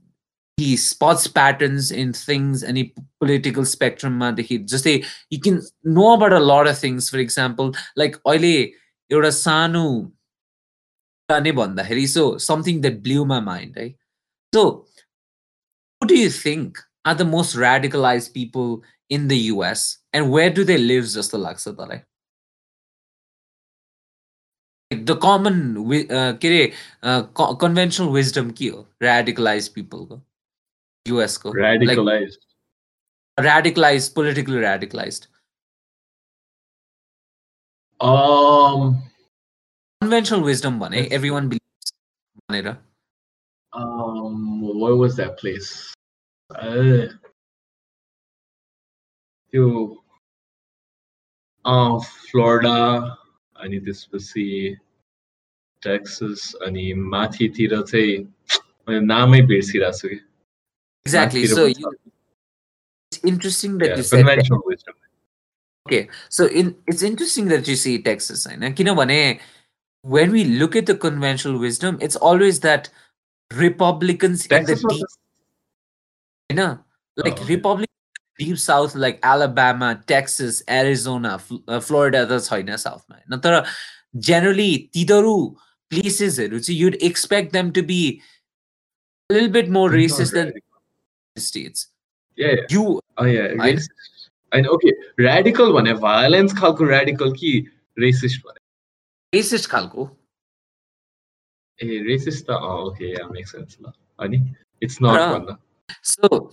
he spots patterns in things any political spectrum मा देखि जस्तै you can know about a lot of things for example like अहिले एउटा सानो कुरा नै भन्दाखेरि so something that blew my mind right so who do you think are the most radicalized people in the US and where do they live, Just Laksa like The common uh, uh, conventional wisdom kiyo, radicalized people go. US ko. Radicalized. Like, radicalized, politically radicalized. Um conventional wisdom one, everyone believes. Um what was that place? Uh, त्यो अँ Florida अनि त्यसपछि Texas अनि माथितिर चाहिँ मैले नामै बिर्सिरहेको छु कि exactly माथितिर so पनि छ। you, it's interesting that Yeah, you said that. conventional wisdom. okay so in it's interesting that you say texas होइन किनभने when we look at the conventional wisdom it's always that republicans in the Texas was deep the- होइन like republic deep south like Alabama Texas Arizona Florida त छैन साउथमा होइन तर generally तिनीहरू प्लेसेसहरू चाहिँ you'd expect them to be लिल bit more racist than states you होइन ओके रेडिकल भने भायोलेन्स खालको रेडिकल कि रेसिस्ट भने रेसिस्ट खालको ए रेसिस्ट त ओके मेक सेन्स ल अनि इट्स नट भन्दा so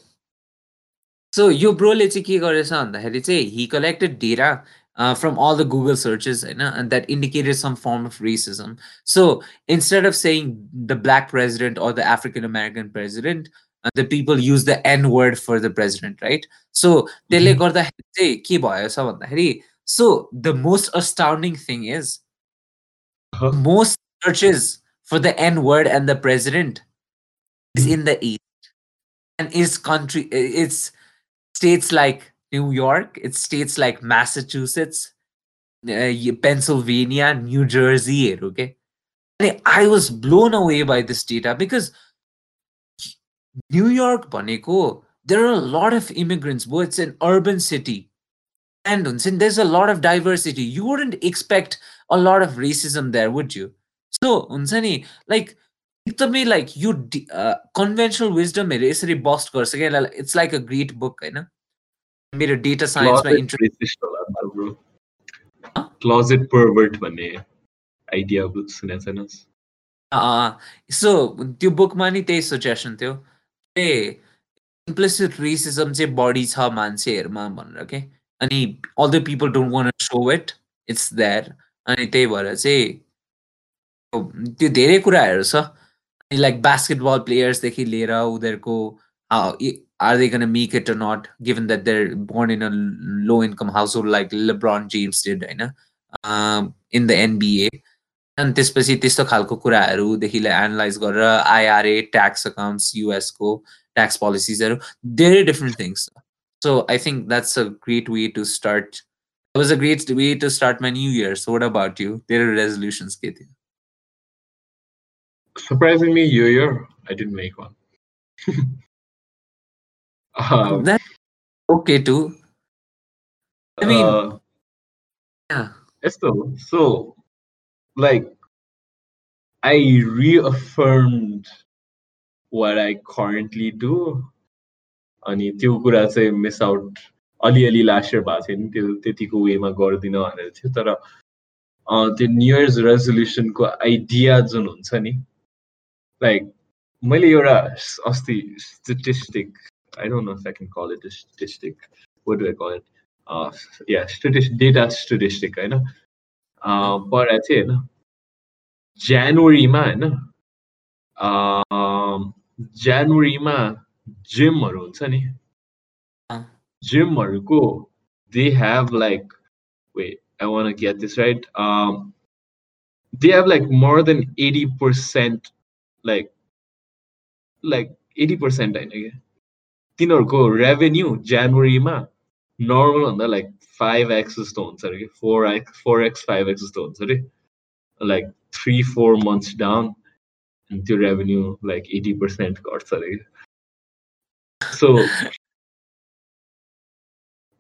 so यो ब्रोले चाहिँ के गरेछ भन्दाखेरि चाहिँ he collected data uh, from all the Google searches you know, and that indicated some form of racism. So instead of saying the black president or the African American president, uh, the people use the N word for the president, right? So त्यसले Mhm. गर्दाखेरि चाहिँ के भयो छ भन्दाखेरि so the most astounding thing is Uh-huh. most searches for the N word and the president is in the east and it's country it's states like New York, it's states like Massachusetts, uh, Pennsylvania, New Jersey, okay? And I was blown away by this data because New York Baneko, there are a lot of immigrants, but it's an urban city. And there's a lot of diversity. You wouldn't expect a lot of racism there, would you? So, Unsani, like एकदमै d- uh, conventional wisdom यसरी bust गर्छ क्या? It's like a great book होइन? मेरो डेटा साइन्समा interest भन्ने सुनेको छैनस्? सो त्यो बुकमा नि त्यही सजेसन थियो। ए इम्प्लिसिट रेसिजम चाहिँ बढी छ मान्छेहरूमा भनेर के अनि all the people don't want so it it's that अनि त्यही भएर चाहिँ त्यो धेरै कुराहरू छ। अनि लाइक बास्केटबल प्लेयर्सदेखि लिएर उनीहरूको are they gonna make it not given that there born in a low income house hold like LeBron James did होइन इन द एनबिए अनि त्यसपछि त्यस्तो खालको कुराहरूदेखि एनालाइज गरेर आइआरए ट्याक्स अकाउन्ट्स युएसको ट्याक्स पोलिसिजहरू धेरै different things so I think that's a great way to start was a great way to start my new year so what about you तेरो resolutions के थियो Surprisingly, yo year, I didn't make one. um, That's okay too. I mean, uh, yeah. Esto, so like I reaffirmed what I currently do. अनि त्यो कुरा चाहिँ miss out अलिअलि last year भएको थियो नि त्यो त्यतिको वेमा गर्दिनँ भनेर थियो तर अँ, त्यो न्यु इयर्स रेजोल्युसनको आइडिया जुन हुन्छ नि लाइक मैले एउटा अस्ति statistic I don't know if I can call it statistic what do I call it? Uh, yeah, statistic, data statistic होइन uh, पढाएको थिएँ होइन जनवरीमा होइन um, जनवरीमा जिमहरू हुन्छ नि अँ। जिमहरूको they have like wait, I want to get this right. Um, they have like more than 80% like like 80% होइन क्या तिनीहरूको रेभेन्यू जनवरीमा नर्मल भन्दा लाइक फाइभ एक्स जस्तो हुन्छ अरे कि four x four x five x जस्तो हुन्छ अरे like three four months down अनि त्यो रेभेन्यू लाइक एटी पर्सेन्ट घट्छ अरे कि so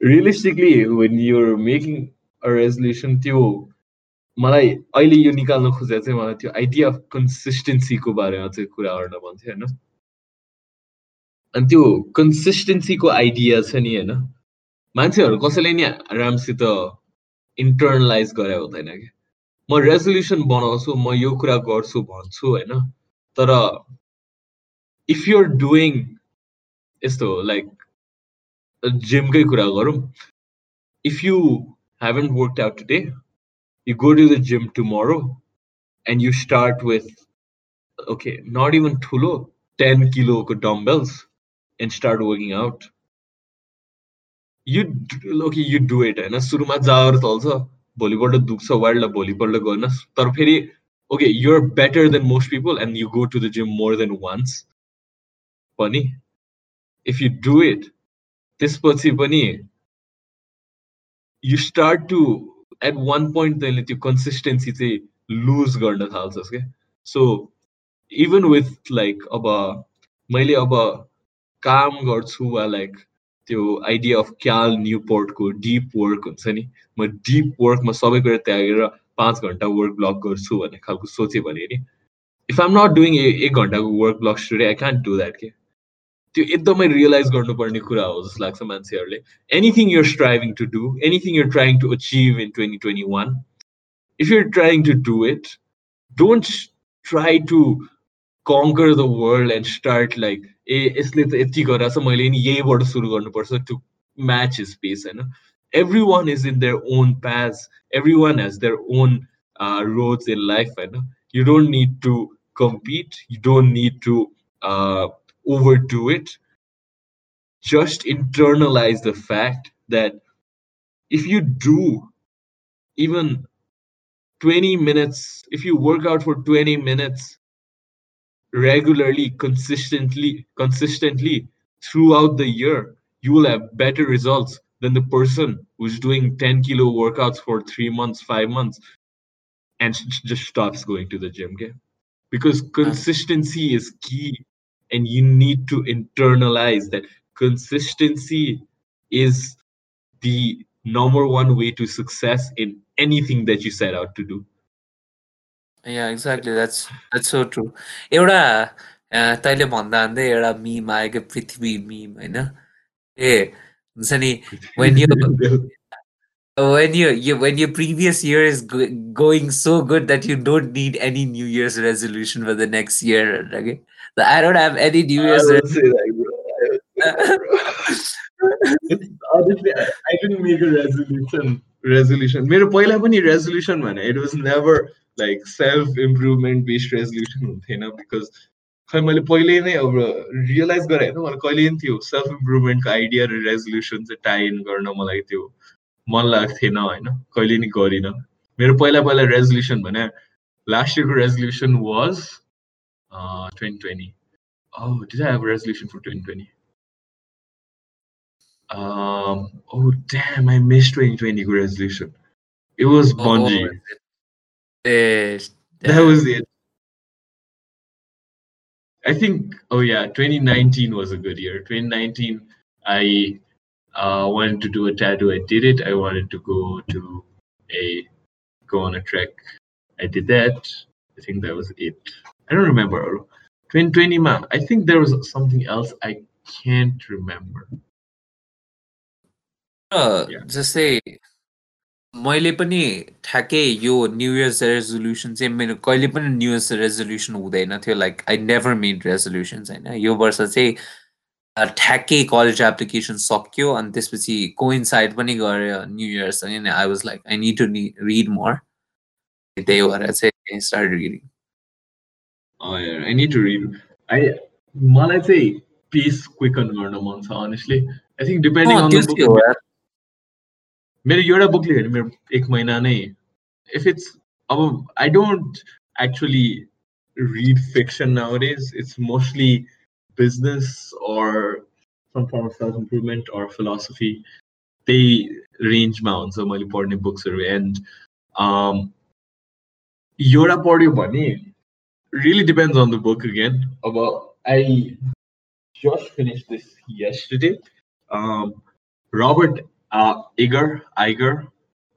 realistically when you're making a resolution त्यो मलाई अहिले यो निकाल्न खोजेर चाहिँ मलाई त्यो आइडिया अफ कन्सिस्टेन्सीको बारेमा चाहिँ कुरा गर्न मन थियो होइन? अनि त्यो कन्सिस्टेन्सीको आइडिया छ नि होइन? मान्छेहरू कसैले नि राम्रोसित इन्टर्नलाइज गरे हुँदैन कि? म रेजोल्युसन बनाउँछु म यो कुरा गर्छु भन्छु होइन? तर इफ युआर डुइङ यस्तो लाइक जिमकै कुरा गरौँ if you haven't work out today you go to the gym tomorrow and you start with okay not even thulo 10 kilo dumbbells and start working out you d- okay you do it होइन सुरुमा जावर चल्छ भोलिपल्ट दुख्छ wild भोलिपल्ट गर्नुहोस् तर फेरि okay you're better than most people and you go to the gym more than once पनि if you do it त्यसपछि पनि you start to at one point तैँले त्यो consistency चाहिँ lose गर्न थाल्छस् क्या so even with like अब मैले अब काम गर्छु वा लाइक त्यो आइडिया अफ क्याल न्यू पोर्टको डिप वर्क हुन्छ नि म डिप वर्कमा सबै कुरा त्यागेर पाँच घन्टा वर्क ब्लक गर्छु भन्ने खालको सोचेँ भने नि इफ आम नट डुइङ एक घन्टाको work block today I can't do that के त्यो एकदमै रियलाइज गर्नुपर्ने कुरा हो जस्तो लाग्छ मान्छेहरूले anything you're striving to do anything you're trying to achieve in twenty twenty one if you're trying to do it don't try to conquer the world and start like a यसले त यति गरेर छ मैले नि यहीबाट सुरु गर्नुपर्छ टु म्याच हिज पेस होइन everyone is in their own paths everyone has their own uh, roads in life and you don't need to compete you don't need to uh, overdo it just internalize the fact that if you do even 20 minutes if you work out for 20 minutes regularly consistently consistently throughout the year you will have better results than the person who's doing 10 kilo workouts for 3 months 5 months and just stops going to the gym okay? because consistency is key and you need to internalize that consistency is the number one way to success in anything that you set out to do yeah exactly that's that's so true एउटा तैँले भन्दा भन्दै एउटा meme आयो क्या पृथ्वी meme होइन ए हुन्छ नि when you when you, you when your previous year is go, going so good that you don't need any new year's resolution for the next year okay so I don't have any new year's I say that, bro. Honestly I, I, didn't make a resolution resolution मेरो पहिला पनि resolution भने it was never like self improvement based resolution हुन्थेन because खै मैले पहिल्यै नै अब रियलाइज गराएँ होइन मलाई कहिले पनि थियो सेल्फ इम्प्रुभमेन्टको आइडिया र रेजोल्युसन चाहिँ टाइन गर्न मलाई त्यो मन लाग्थेन होइन कहिले नि गरिनँ मेरो पहिला पहिला रेजोल्युसन भने लास्ट इयरको resolution was uh, 2020. Oh, did I have a resolution for 2020? Um, oh, damn, I missed 2020 good resolution. It was bungee. Oh, that was it. I think, oh yeah, 2019 was a good year. 2019, I uh, wanted to do a tattoo. I did it. I wanted to go to a go on a trek. I did that. I think that was it. I don't remember. 2020 ma. I think there was something else I can't remember. Uh. जस्तै मैले पनि ठ्याक्कै यो new years resolution चाहिँ मेरो कहिले पनि new years resolution हुँदैन थियो like I never made resolutions होइन यो वर्ष चाहिँ ठ्याक्कै कलेज एप्लिकेसन सक्यो अनि त्यसपछि कोइन्साइड पनि गऱ्यो न्यु इयर्स अनि I was like I need to read more त्यही भएर चाहिँ start reading I need to rid आई मलाई चाहिँ पिस क्विकन गर्न मन छ honestly I think depending on the book मेरो एउटा बुकले हेर्नु मेरो एक महिना नै इफ इट्स अब I don't actually read fiction nowadays. It's mostly business or some form of self improvement or philosophy, they range bound. So मैले पढ्ने बुक्सहरू and um, एउटा पढ्यो भने really depends on the book again. Uh, About I just finished this yesterday. Um, Robert uh, Iger, Iger,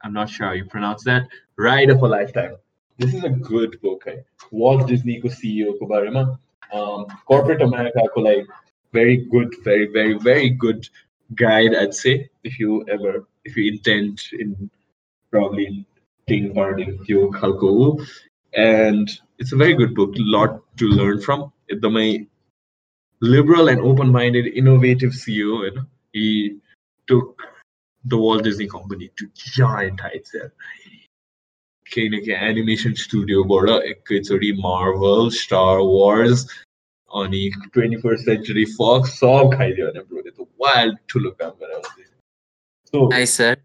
I'm not sure how you pronounce that. Ride of a Lifetime. This is a good book. Hai. Walt Disney ko CEO ko um, corporate America ko like very good, very very very good guide. I'd say if you ever if you intend in probably ting parting you halko And it's a very good book, a lot to learn from. The my liberal and open-minded, innovative CEO, you know, he took the Walt Disney Company to giant heights there. किनकि animation स्टुडियोबाट एकैचोटि Marvel star wars अनि twenty first century फक्स सब खाइदियो भने ब्रोले त wild ठुलो काम गरेर सो nice sir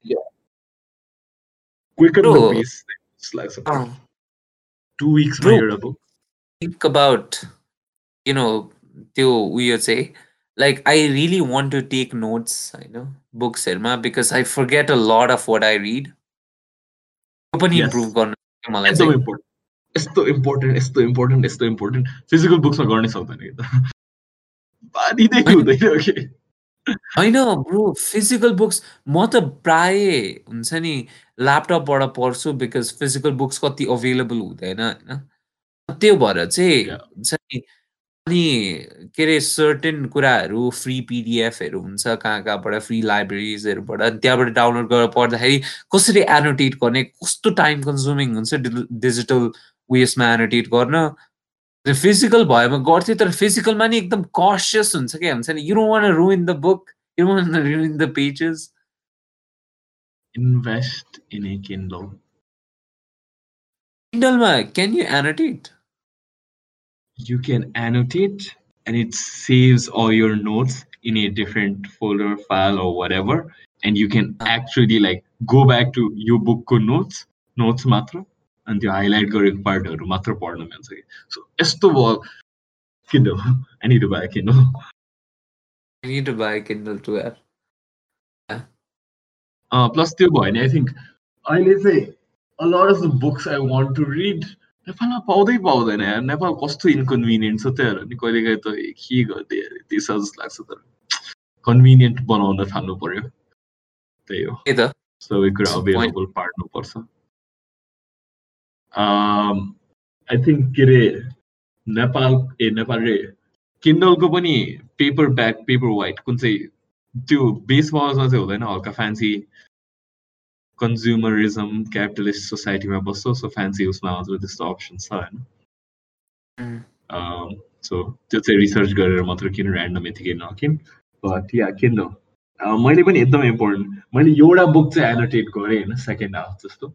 two weeks bro, my book think about you know त्यो उयो चाहिँ like I really want to take notes, I know, books because I forget a lot of what I read. पनि improve गर्नु मलाई चाहिँ यस्तो important यस्तो important यस्तो इम्पोर्टेन्ट फिजिकल बुक्समा गर्नै सक्दैन कि त बाँधिँदै हुँदैन कि होइन ब्रो फिजिकल बुक्स म त प्राय हुन्छ नि ल्यापटपबाट पढ्छु बिकज फिजिकल बुक्स कति अभाइलेबल हुँदैन होइन? त्यो भएर चाहिँ हुन्छ नि अनि के अरे सर्टेन कुराहरू फ्री पिडिएफहरू हुन्छ कहाँ कहाँबाट फ्री लाइब्रेरिजहरूबाट त्यहाँबाट डाउनलोड गरेर पढ्दाखेरि कसरी एनोटेट गर्ने कस्तो टाइम कन्ज्युमिङ हुन्छ डिजिटल उयसमा एनोटेट गर्न? फिजिकल भएमा गर्थ्यो तर फिजिकलमा नि एकदम कसियस हुन्छ क्या हुन्छ नि यु don't one ruin the book you one ruin the pages invest in a Kindle. Kindle, can you annotate? You can annotate and it saves all your notes in a different folder, file, or whatever. And you can Ah. actually like go back to your book notes, notes matra, अनि त्यो highlight गरेको पार्टहरू मात्र पढ्न मिल्छ कि? So यस्तो भयो Kindle I need to buy Kindle to buy Kindle plus त्यो भयो नि आई थिङ्क अहिले चाहिँ a lot of the books I want to read नेपालमा पाउँदै पाउँदैन यार। नेपाल कस्तो इन्कन्भिनियन्ट छ त्योहरू नि कहिलेकाहीँ त के गर्दै त्यसो जस्तो लाग्छ तर कन्भिनियन्ट बनाउन थाल्नु पर्यो। त्यही हो। सबै कुरा अभाइलेबल पार्नुपर्छ। आई थिङ्क के अरे नेपाल ए नेपाल रे किन्डलको पनि पेपर ब्याक पेपर वाइट कुन चाहिँ त्यो बेस पावरमा चाहिँ हुँदैन हल्का फ्यान्सी कन्ज्युमरिजम क्यापिटलिस्ट सोसाइटीमा बस्छ सो फ्यान्सी उसमा हजुर त्यस्तो अप्सन छ होइन. सो त्यो चाहिँ रिसर्च गरेर मात्र किन ऱ्यान्डम यतिकै नकिन। बट या किन मैले पनि एकदमै इम्पोर्टेन्ट मैले एउटा बुक चाहिँ एनोटेट गरेँ होइन सेकेन्ड हाफ जस्तो।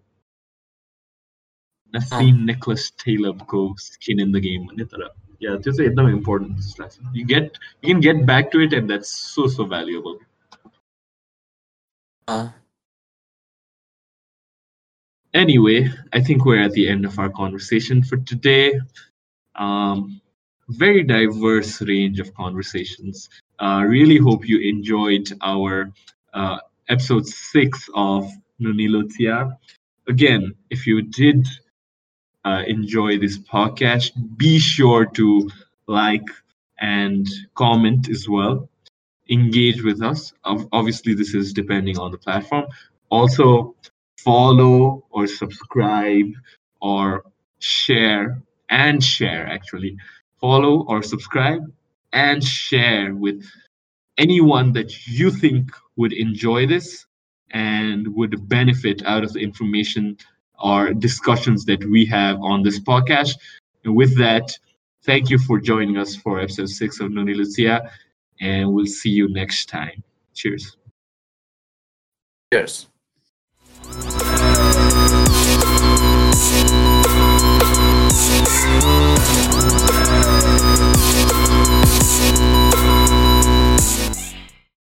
नेस्सी Nicholas Taleb skin in in the game तर या Yeah, just एकदम important important. You get, you can get back to it, and that's so so valuable. Valuable Anyway, I think we're at the end of our conversation for today. Um, very diverse range of conversations. Uh, really hope you enjoyed our uh, episode six of Nunilotia. Again, if you did uh, enjoy this podcast, be sure to like and comment as well. Engage with us. Obviously, this is depending on the platform. Also, follow or subscribe or share and share actually follow or subscribe and share with anyone that you think would enjoy this and would benefit out of the information our discussions that we have on this podcast. And with that, thank you for joining us for episode six of Noni Lucia, and we'll see you next time. Cheers. Cheers.